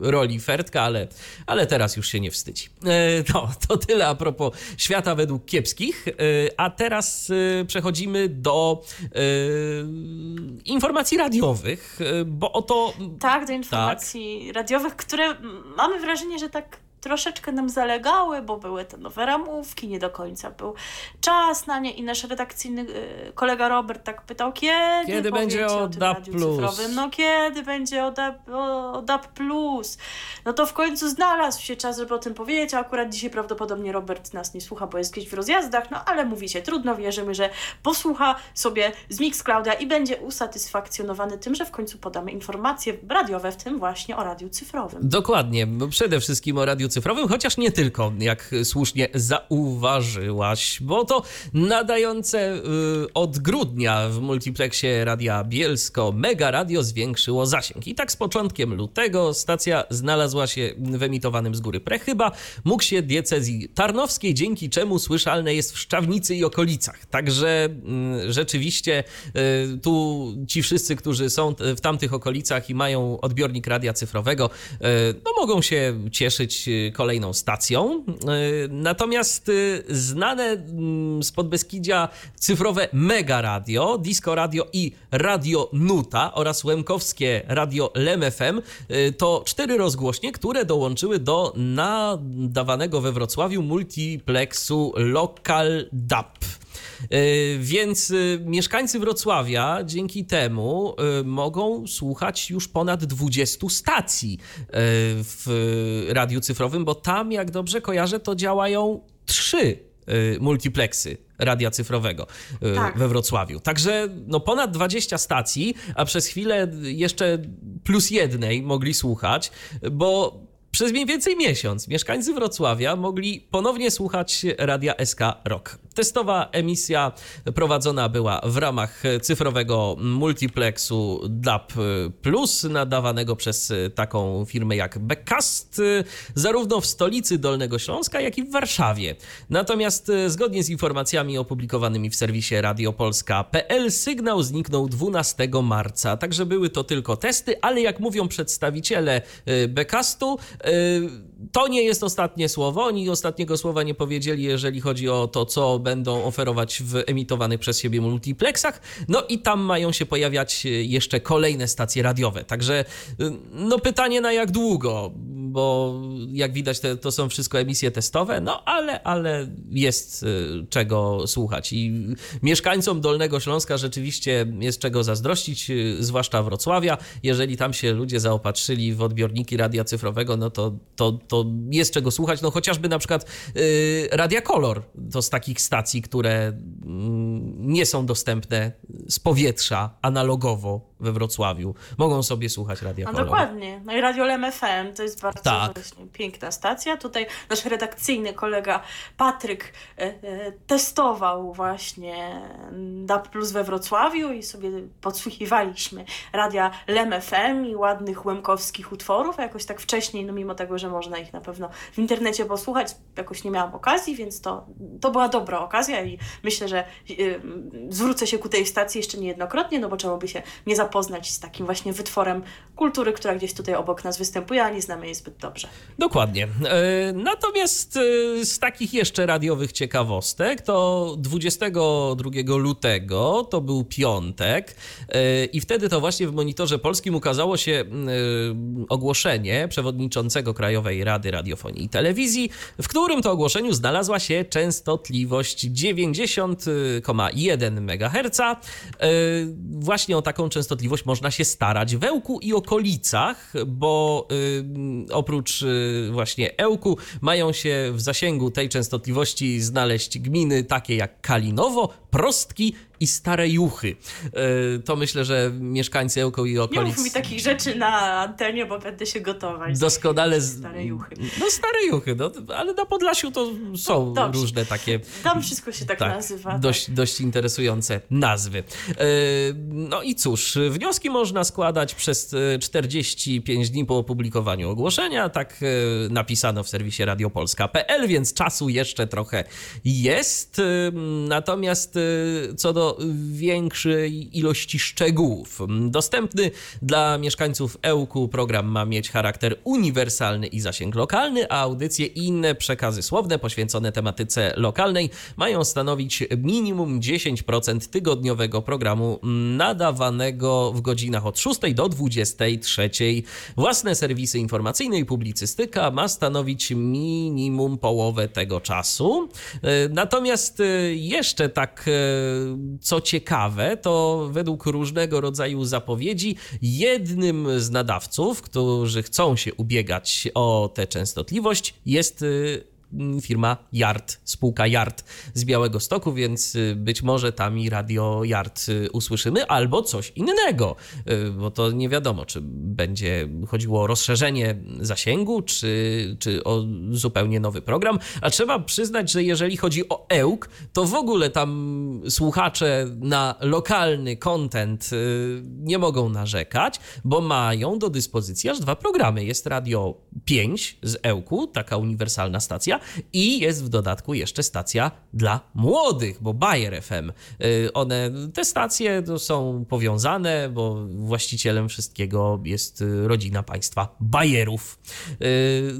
Speaker 1: roli Fertka, ale, ale teraz już się nie wstydzi. Yy, no, to tyle a propos świata według kiepskich. Yy, a teraz yy, przechodzimy do yy, informacji radiowych, yy, bo oto...
Speaker 2: Tak, do informacji tak. radiowych, które mamy wrażenie, że tak troszeczkę nam zalegały, bo były te nowe ramówki, nie do końca był czas na nie i nasz redakcyjny y, kolega Robert tak pytał, kiedy,
Speaker 1: kiedy będzie o, DAP Plus?
Speaker 2: No kiedy będzie o DAP, o DAP Plus? No to w końcu znalazł się czas, żeby o tym powiedzieć, a akurat dzisiaj prawdopodobnie Robert nas nie słucha, bo jest gdzieś w rozjazdach, no ale mówi się, trudno, wierzymy, że posłucha sobie z Mixclouda i będzie usatysfakcjonowany tym, że w końcu podamy informacje radiowe, w tym właśnie o radiu cyfrowym.
Speaker 1: Dokładnie, przede wszystkim o radiu cyfrowym, chociaż nie tylko, jak słusznie zauważyłaś, bo to nadające y, od grudnia w multiplexie Radia Bielsko Mega Radio zwiększyło zasięg. I tak z początkiem lutego stacja znalazła się w emitowanym z góry Prechyba, mógł się diecezji tarnowskiej, dzięki czemu słyszalne jest w Szczawnicy i okolicach. Także y, rzeczywiście y, tu ci wszyscy, którzy są w tamtych okolicach i mają odbiornik radia cyfrowego, no mogą się cieszyć kolejną stacją. E, natomiast e, znane mm, z Podbeskidzia cyfrowe Mega Radio, Disco Radio i Radio Nuta oraz łemkowskie Radio Lem FM e, to cztery rozgłośnie, które dołączyły do nadawanego we Wrocławiu multiplexu Local DAP. E, więc e, mieszkańcy Wrocławia dzięki temu e, mogą słuchać już ponad 20 stacji w radiu cyfrowym, bo tam, jak dobrze kojarzę, to działają trzy multiplexy radia cyfrowego tak. we Wrocławiu. Także no ponad 20 stacji, a przez chwilę jeszcze plus jednej mogli słuchać, bo przez mniej więcej miesiąc mieszkańcy Wrocławia mogli ponownie słuchać radia SK Rock. Testowa emisja prowadzona była w ramach cyfrowego multiplexu DAB nadawanego przez taką firmę jak Backcast, zarówno w stolicy Dolnego Śląska, jak i w Warszawie. Natomiast zgodnie z informacjami opublikowanymi w serwisie radiopolska.pl sygnał zniknął 12 marca. Także były to tylko testy, ale jak mówią przedstawiciele Backastu, to nie jest ostatnie słowo. Oni ostatniego słowa nie powiedzieli, jeżeli chodzi o to, co będą oferować w emitowanych przez siebie multiplexach. No i tam mają się pojawiać jeszcze kolejne stacje radiowe. Także no pytanie na jak długo, bo jak widać te, to są wszystko emisje testowe, no ale, ale jest y, czego słuchać. I mieszkańcom Dolnego Śląska rzeczywiście jest czego zazdrościć, zwłaszcza Wrocławia. Jeżeli tam się ludzie zaopatrzyli w odbiorniki radia cyfrowego, no to, to, to jest czego słuchać. No chociażby na przykład yy, Radia Kolor to z takich stacji, które yy, nie są dostępne z powietrza analogowo we Wrocławiu. Mogą sobie słuchać Radia no,
Speaker 2: Kolor. dokładnie. No i Radio Lem FM to jest bardzo tak. piękna stacja. Tutaj nasz redakcyjny kolega Patryk e, e, testował właśnie DAB Plus we Wrocławiu i sobie podsłuchiwaliśmy Radia Lem FM i ładnych łemkowskich utworów. A jakoś tak wcześniej, no mimo tego, że można ich na pewno w internecie posłuchać, jakoś nie miałam okazji, więc to, to była dobra okazja i myślę, że y, zwrócę się ku tej stacji jeszcze niejednokrotnie, no bo czemu by się nie zapowiedzieć zapoznać z takim właśnie wytworem kultury, która gdzieś tutaj obok nas występuje, a nie znamy jej zbyt dobrze.
Speaker 1: Dokładnie. E, natomiast e, z takich jeszcze radiowych ciekawostek, to 22 lutego, to był piątek, e, i wtedy to właśnie w monitorze polskim ukazało się ogłoszenie przewodniczącego Krajowej Rady Radiofonii i Telewizji, w którym to ogłoszeniu znalazła się częstotliwość 90,1 MHz. Właśnie o taką częstotliwość można się starać w Ełku i okolicach, bo oprócz właśnie Ełku mają się w zasięgu tej częstotliwości znaleźć gminy takie jak Kalinowo, Prostki i Stare Juchy. E, to myślę, że mieszkańcy Ełko i okolic...
Speaker 2: Nie mów mi takich rzeczy na antenie, bo będę się gotować.
Speaker 1: Doskonale...
Speaker 2: Stare Juchy.
Speaker 1: No Stare Juchy, no, ale na Podlasiu to są no, różne takie...
Speaker 2: Tam wszystko się tak, tak nazywa.
Speaker 1: Dość, tak. dość interesujące nazwy. E, no i cóż, wnioski można składać przez 45 e, dni po opublikowaniu ogłoszenia, tak napisano w serwisie radiopolska.pl, więc czasu jeszcze trochę jest. Natomiast co do większej ilości szczegółów. Dostępny dla mieszkańców Ełku program ma mieć charakter uniwersalny i zasięg lokalny, a audycje i inne przekazy słowne poświęcone tematyce lokalnej mają stanowić minimum 10% tygodniowego programu nadawanego w godzinach od 6 do 23. Własne serwisy informacyjne i publicystyka ma stanowić minimum połowę tego czasu. Natomiast jeszcze tak co ciekawe, to według różnego rodzaju zapowiedzi, jednym z nadawców, którzy chcą się ubiegać o tę częstotliwość, jest y, firma Yard, spółka Yard z Białego Stoku, więc y, być może tam i radio Yard y, usłyszymy, albo coś innego, y, bo to nie wiadomo, czy będzie chodziło o rozszerzenie zasięgu, czy, czy o zupełnie nowy program. A trzeba przyznać, że jeżeli chodzi o EUK, to w ogóle tam słuchacze na lokalny content nie mogą narzekać, bo mają do dyspozycji aż dwa programy. Jest Radio 5 z EUKu, taka uniwersalna stacja, i jest w dodatku jeszcze stacja dla młodych, bo Bayer FM. Y, one, te stacje są powiązane, bo właścicielem wszystkiego jest y, rodzina państwa Bayerów. Y,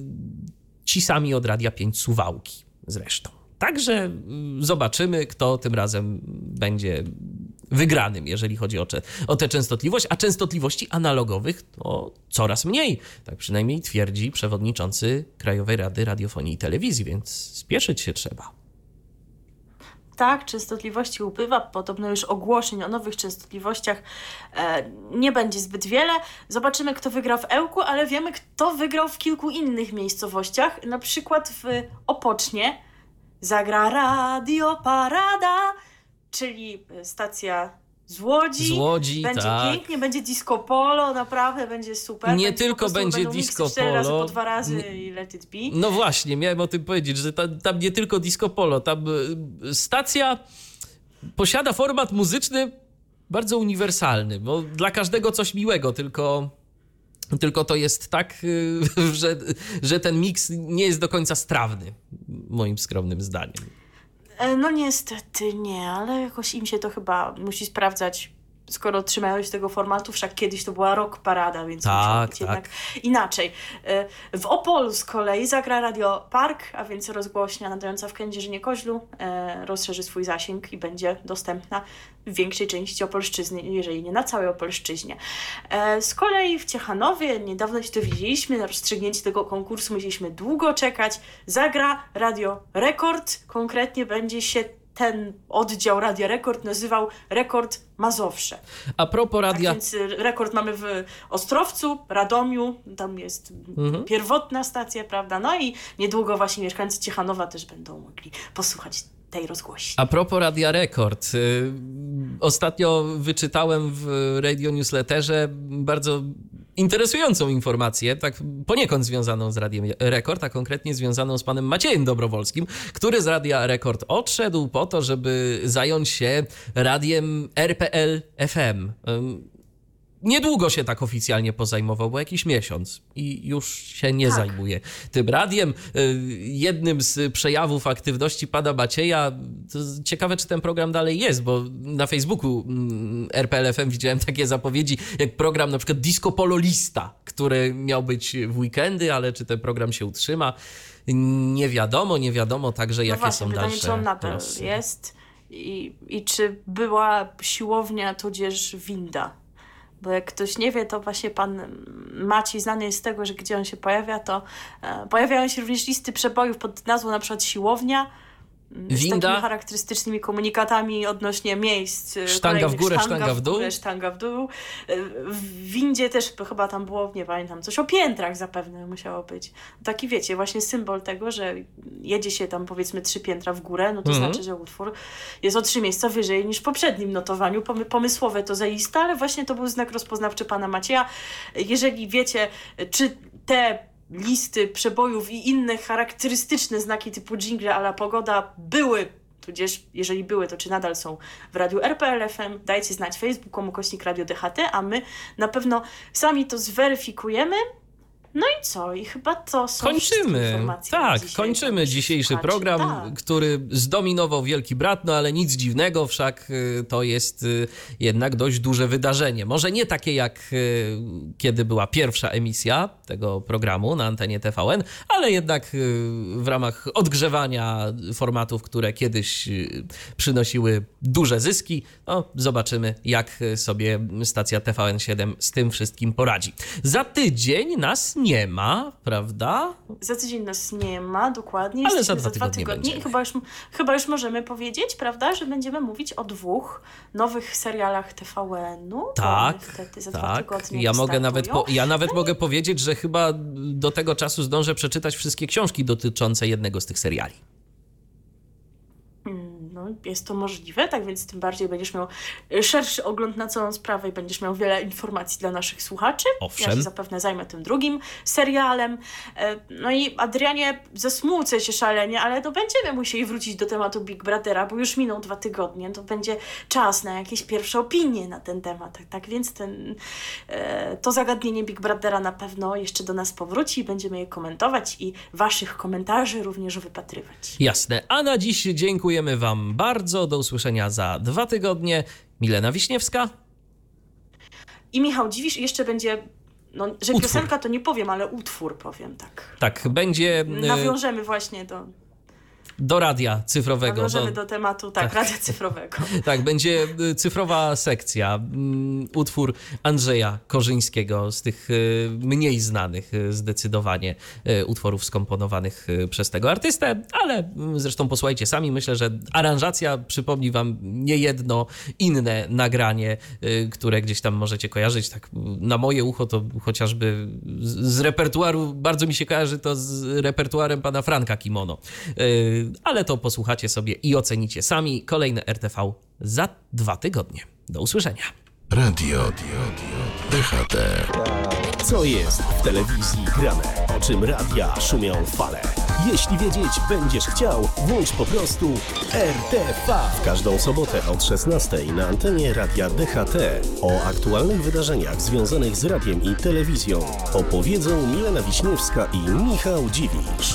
Speaker 1: ci sami od Radia 5 Suwałki zresztą. Także zobaczymy, kto tym razem będzie wygranym, jeżeli chodzi o, o tę częstotliwość, a częstotliwości analogowych to coraz mniej. Tak przynajmniej twierdzi przewodniczący Krajowej Rady Radiofonii i Telewizji, więc spieszyć się trzeba
Speaker 2: tak, częstotliwości ubywa, podobno już ogłoszeń o nowych częstotliwościach e, nie będzie zbyt wiele. Zobaczymy, kto wygra w Ełku, ale wiemy, kto wygrał w kilku innych miejscowościach, na przykład w Opocznie. Zagra Radio Parada, czyli e, stacja z Łodzi.
Speaker 1: Z Łodzi,
Speaker 2: Będzie
Speaker 1: tak.
Speaker 2: pięknie, będzie disco polo, naprawdę będzie super.
Speaker 1: Nie
Speaker 2: będzie
Speaker 1: tylko będzie disco polo.
Speaker 2: cztery razy po dwa razy i let it be.
Speaker 1: No właśnie, miałem o tym powiedzieć, że tam, tam nie tylko disco polo, tam e, stacja posiada format muzyczny bardzo uniwersalny, bo dla każdego coś miłego, tylko tylko to jest tak, e, <laughs> że, że ten miks nie jest do końca strawny, moim skromnym zdaniem.
Speaker 2: E, no niestety nie, ale jakoś im się to chyba musi sprawdzać skoro trzymają się tego formatu, wszak kiedyś to była rock parada, więc tak, być tak. jednak inaczej. E, w Opolu z kolei zagra Radio Park, a więc rozgłośnia nadająca w Kędzierzynie Koźlu e, rozszerzy swój zasięg i będzie dostępna w większej części Opolszczyzny, jeżeli nie na całej Opolszczyźnie. E, z kolei w Ciechanowie, niedawno się dowiedzieliśmy, na rozstrzygnięcie tego konkursu musieliśmy długo czekać, zagra Radio Rekord, konkretnie będzie się ten oddział Radia Rekord nazywał Rekord Mazowsze.
Speaker 1: A propos radia...
Speaker 2: Tak więc y, rekord mamy w Ostrowcu, Radomiu, tam jest mhm. pierwotna stacja, prawda? No i niedługo właśnie mieszkańcy Ciechanowa też będą mogli posłuchać tej rozgłośni.
Speaker 1: A propos Radia Rekord. Y, ostatnio wyczytałem w radio newsletterze bardzo interesującą informację, tak poniekąd związaną z Radiem Rekord, a konkretnie związaną z panem Maciejem Dobrowolskim, który z Radia Rekord odszedł po to, żeby zająć się radiem RPL FM. Niedługo się tak oficjalnie pozajmował, bo jakiś miesiąc i już się nie
Speaker 2: Tak.
Speaker 1: zajmuje tym radiem. Y, Jednym z przejawów aktywności pana Macieja, ciekawe czy ten program dalej jest, bo na Facebooku mm, RPLFM widziałem takie zapowiedzi, jak program na przykład Disco Polo Lista, który miał być w weekendy, ale czy ten program się utrzyma, nie wiadomo, nie wiadomo także
Speaker 2: No
Speaker 1: jakie
Speaker 2: właśnie,
Speaker 1: są
Speaker 2: pytanie,
Speaker 1: dalsze
Speaker 2: czy on nadal jest i, i czy była siłownia tudzież winda. Bo jak ktoś nie wie, to właśnie pan Maciej znany jest z tego, że gdzie on się pojawia, to e, pojawiają się również listy przebojów pod nazwą na przykład siłownia, mm, z
Speaker 1: Winda?
Speaker 2: takimi charakterystycznymi komunikatami odnośnie miejsc. e,
Speaker 1: Sztanga w górę, sztanga w dół?
Speaker 2: górę, sztanga w dół. W windzie też chyba tam było, nie pamiętam, coś o piętrach zapewne musiało być. Taki wiecie, właśnie symbol tego, że jedzie się tam powiedzmy trzy piętra w górę, no to
Speaker 1: Mhm.
Speaker 2: znaczy, że utwór jest o trzy miejsca wyżej niż w poprzednim notowaniu. Pomy- pomysłowe to zaiste, ale właśnie to był znak rozpoznawczy pana Macieja. Jeżeli wiecie, czy te listy przebojów i inne charakterystyczne znaki typu jingle a la pogoda były tudzież jeżeli były, to czy nadal są w radiu RPL.FM, dajcie znać Facebook, ukośnik Radio DHT, a my na pewno sami to zweryfikujemy. No i co? I chyba to są wszystkie
Speaker 1: Kończymy. Tak,
Speaker 2: dzisiaj
Speaker 1: kończymy dzisiejszy
Speaker 2: słuchaczy.
Speaker 1: program,
Speaker 2: Tak.
Speaker 1: który zdominował Wielki Brat, no ale nic dziwnego, wszak y, to jest y, jednak dość duże wydarzenie. Może nie takie jak y, kiedy była pierwsza emisja tego programu na antenie TVN, ale jednak w ramach odgrzewania formatów, które kiedyś przynosiły duże zyski, no zobaczymy jak sobie stacja TVN7 z tym wszystkim poradzi. Za tydzień nas nie ma, prawda?
Speaker 2: Za tydzień nas nie ma, dokładnie.
Speaker 1: Ale za dwa tygodnie
Speaker 2: tygodnie i chyba już, chyba już możemy powiedzieć, prawda, że będziemy mówić o dwóch nowych serialach TVN-u.
Speaker 1: Tak,
Speaker 2: wtedy za dwa
Speaker 1: tak.
Speaker 2: tygodnie
Speaker 1: Ja mogę nawet, po, ja nawet mogę powiedzieć, że chyba do tego czasu zdążę przeczytać wszystkie książki dotyczące jednego z tych seriali.
Speaker 2: Jest to możliwe, tak więc tym bardziej będziesz miał y, szerszy ogląd na całą sprawę i będziesz miał wiele informacji dla naszych słuchaczy.
Speaker 1: Owszem.
Speaker 2: Ja się zapewne zajmę tym drugim serialem. E, No i Adrianie, zasmucę się szalenie, ale to będziemy musieli wrócić do tematu Big Brothera, bo już minął dwa tygodnie, to będzie czas na jakieś pierwsze opinie na ten temat. Tak, tak więc ten, e, to zagadnienie Big Brothera na pewno jeszcze do nas powróci i będziemy je komentować i waszych komentarzy również wypatrywać.
Speaker 1: Jasne. A na dziś dziękujemy Wam bardzo. Do usłyszenia za dwa tygodnie. Milena Wiśniewska.
Speaker 2: I Michał Dziwisz jeszcze będzie, no, że
Speaker 1: Utwór.
Speaker 2: piosenka to nie powiem, ale utwór powiem, tak.
Speaker 1: Tak, będzie
Speaker 2: Nawiążemy właśnie do,
Speaker 1: do radia cyfrowego.
Speaker 2: nawiążemy
Speaker 1: do-
Speaker 2: do tematu, tak,
Speaker 1: tak.
Speaker 2: radia cyfrowego. <laughs>
Speaker 1: Tak, będzie y, cyfrowa sekcja. Mm, Utwór Andrzeja Korzyńskiego z tych y, mniej znanych y, zdecydowanie utworów skomponowanych przez tego artystę, ale mm, zresztą posłuchajcie sami. Myślę, że aranżacja przypomni wam niejedno inne nagranie, które gdzieś tam możecie kojarzyć. Tak y, na moje ucho to chociażby z repertuaru, bardzo mi się kojarzy to z repertuarem pana Franka Kimono. Ale to posłuchacie sobie i ocenicie sami. Kolejne RTV za dwa tygodnie. Do usłyszenia.
Speaker 3: Radio DHT.
Speaker 4: Co jest w telewizji grane? O czym radia szumią fale? Jeśli wiedzieć będziesz chciał, włącz po prostu RTV. W każdą sobotę od 16 na antenie radia DHT. O aktualnych wydarzeniach związanych z radiem i telewizją opowiedzą Milena Wiśniewska i Michał Dziwisz.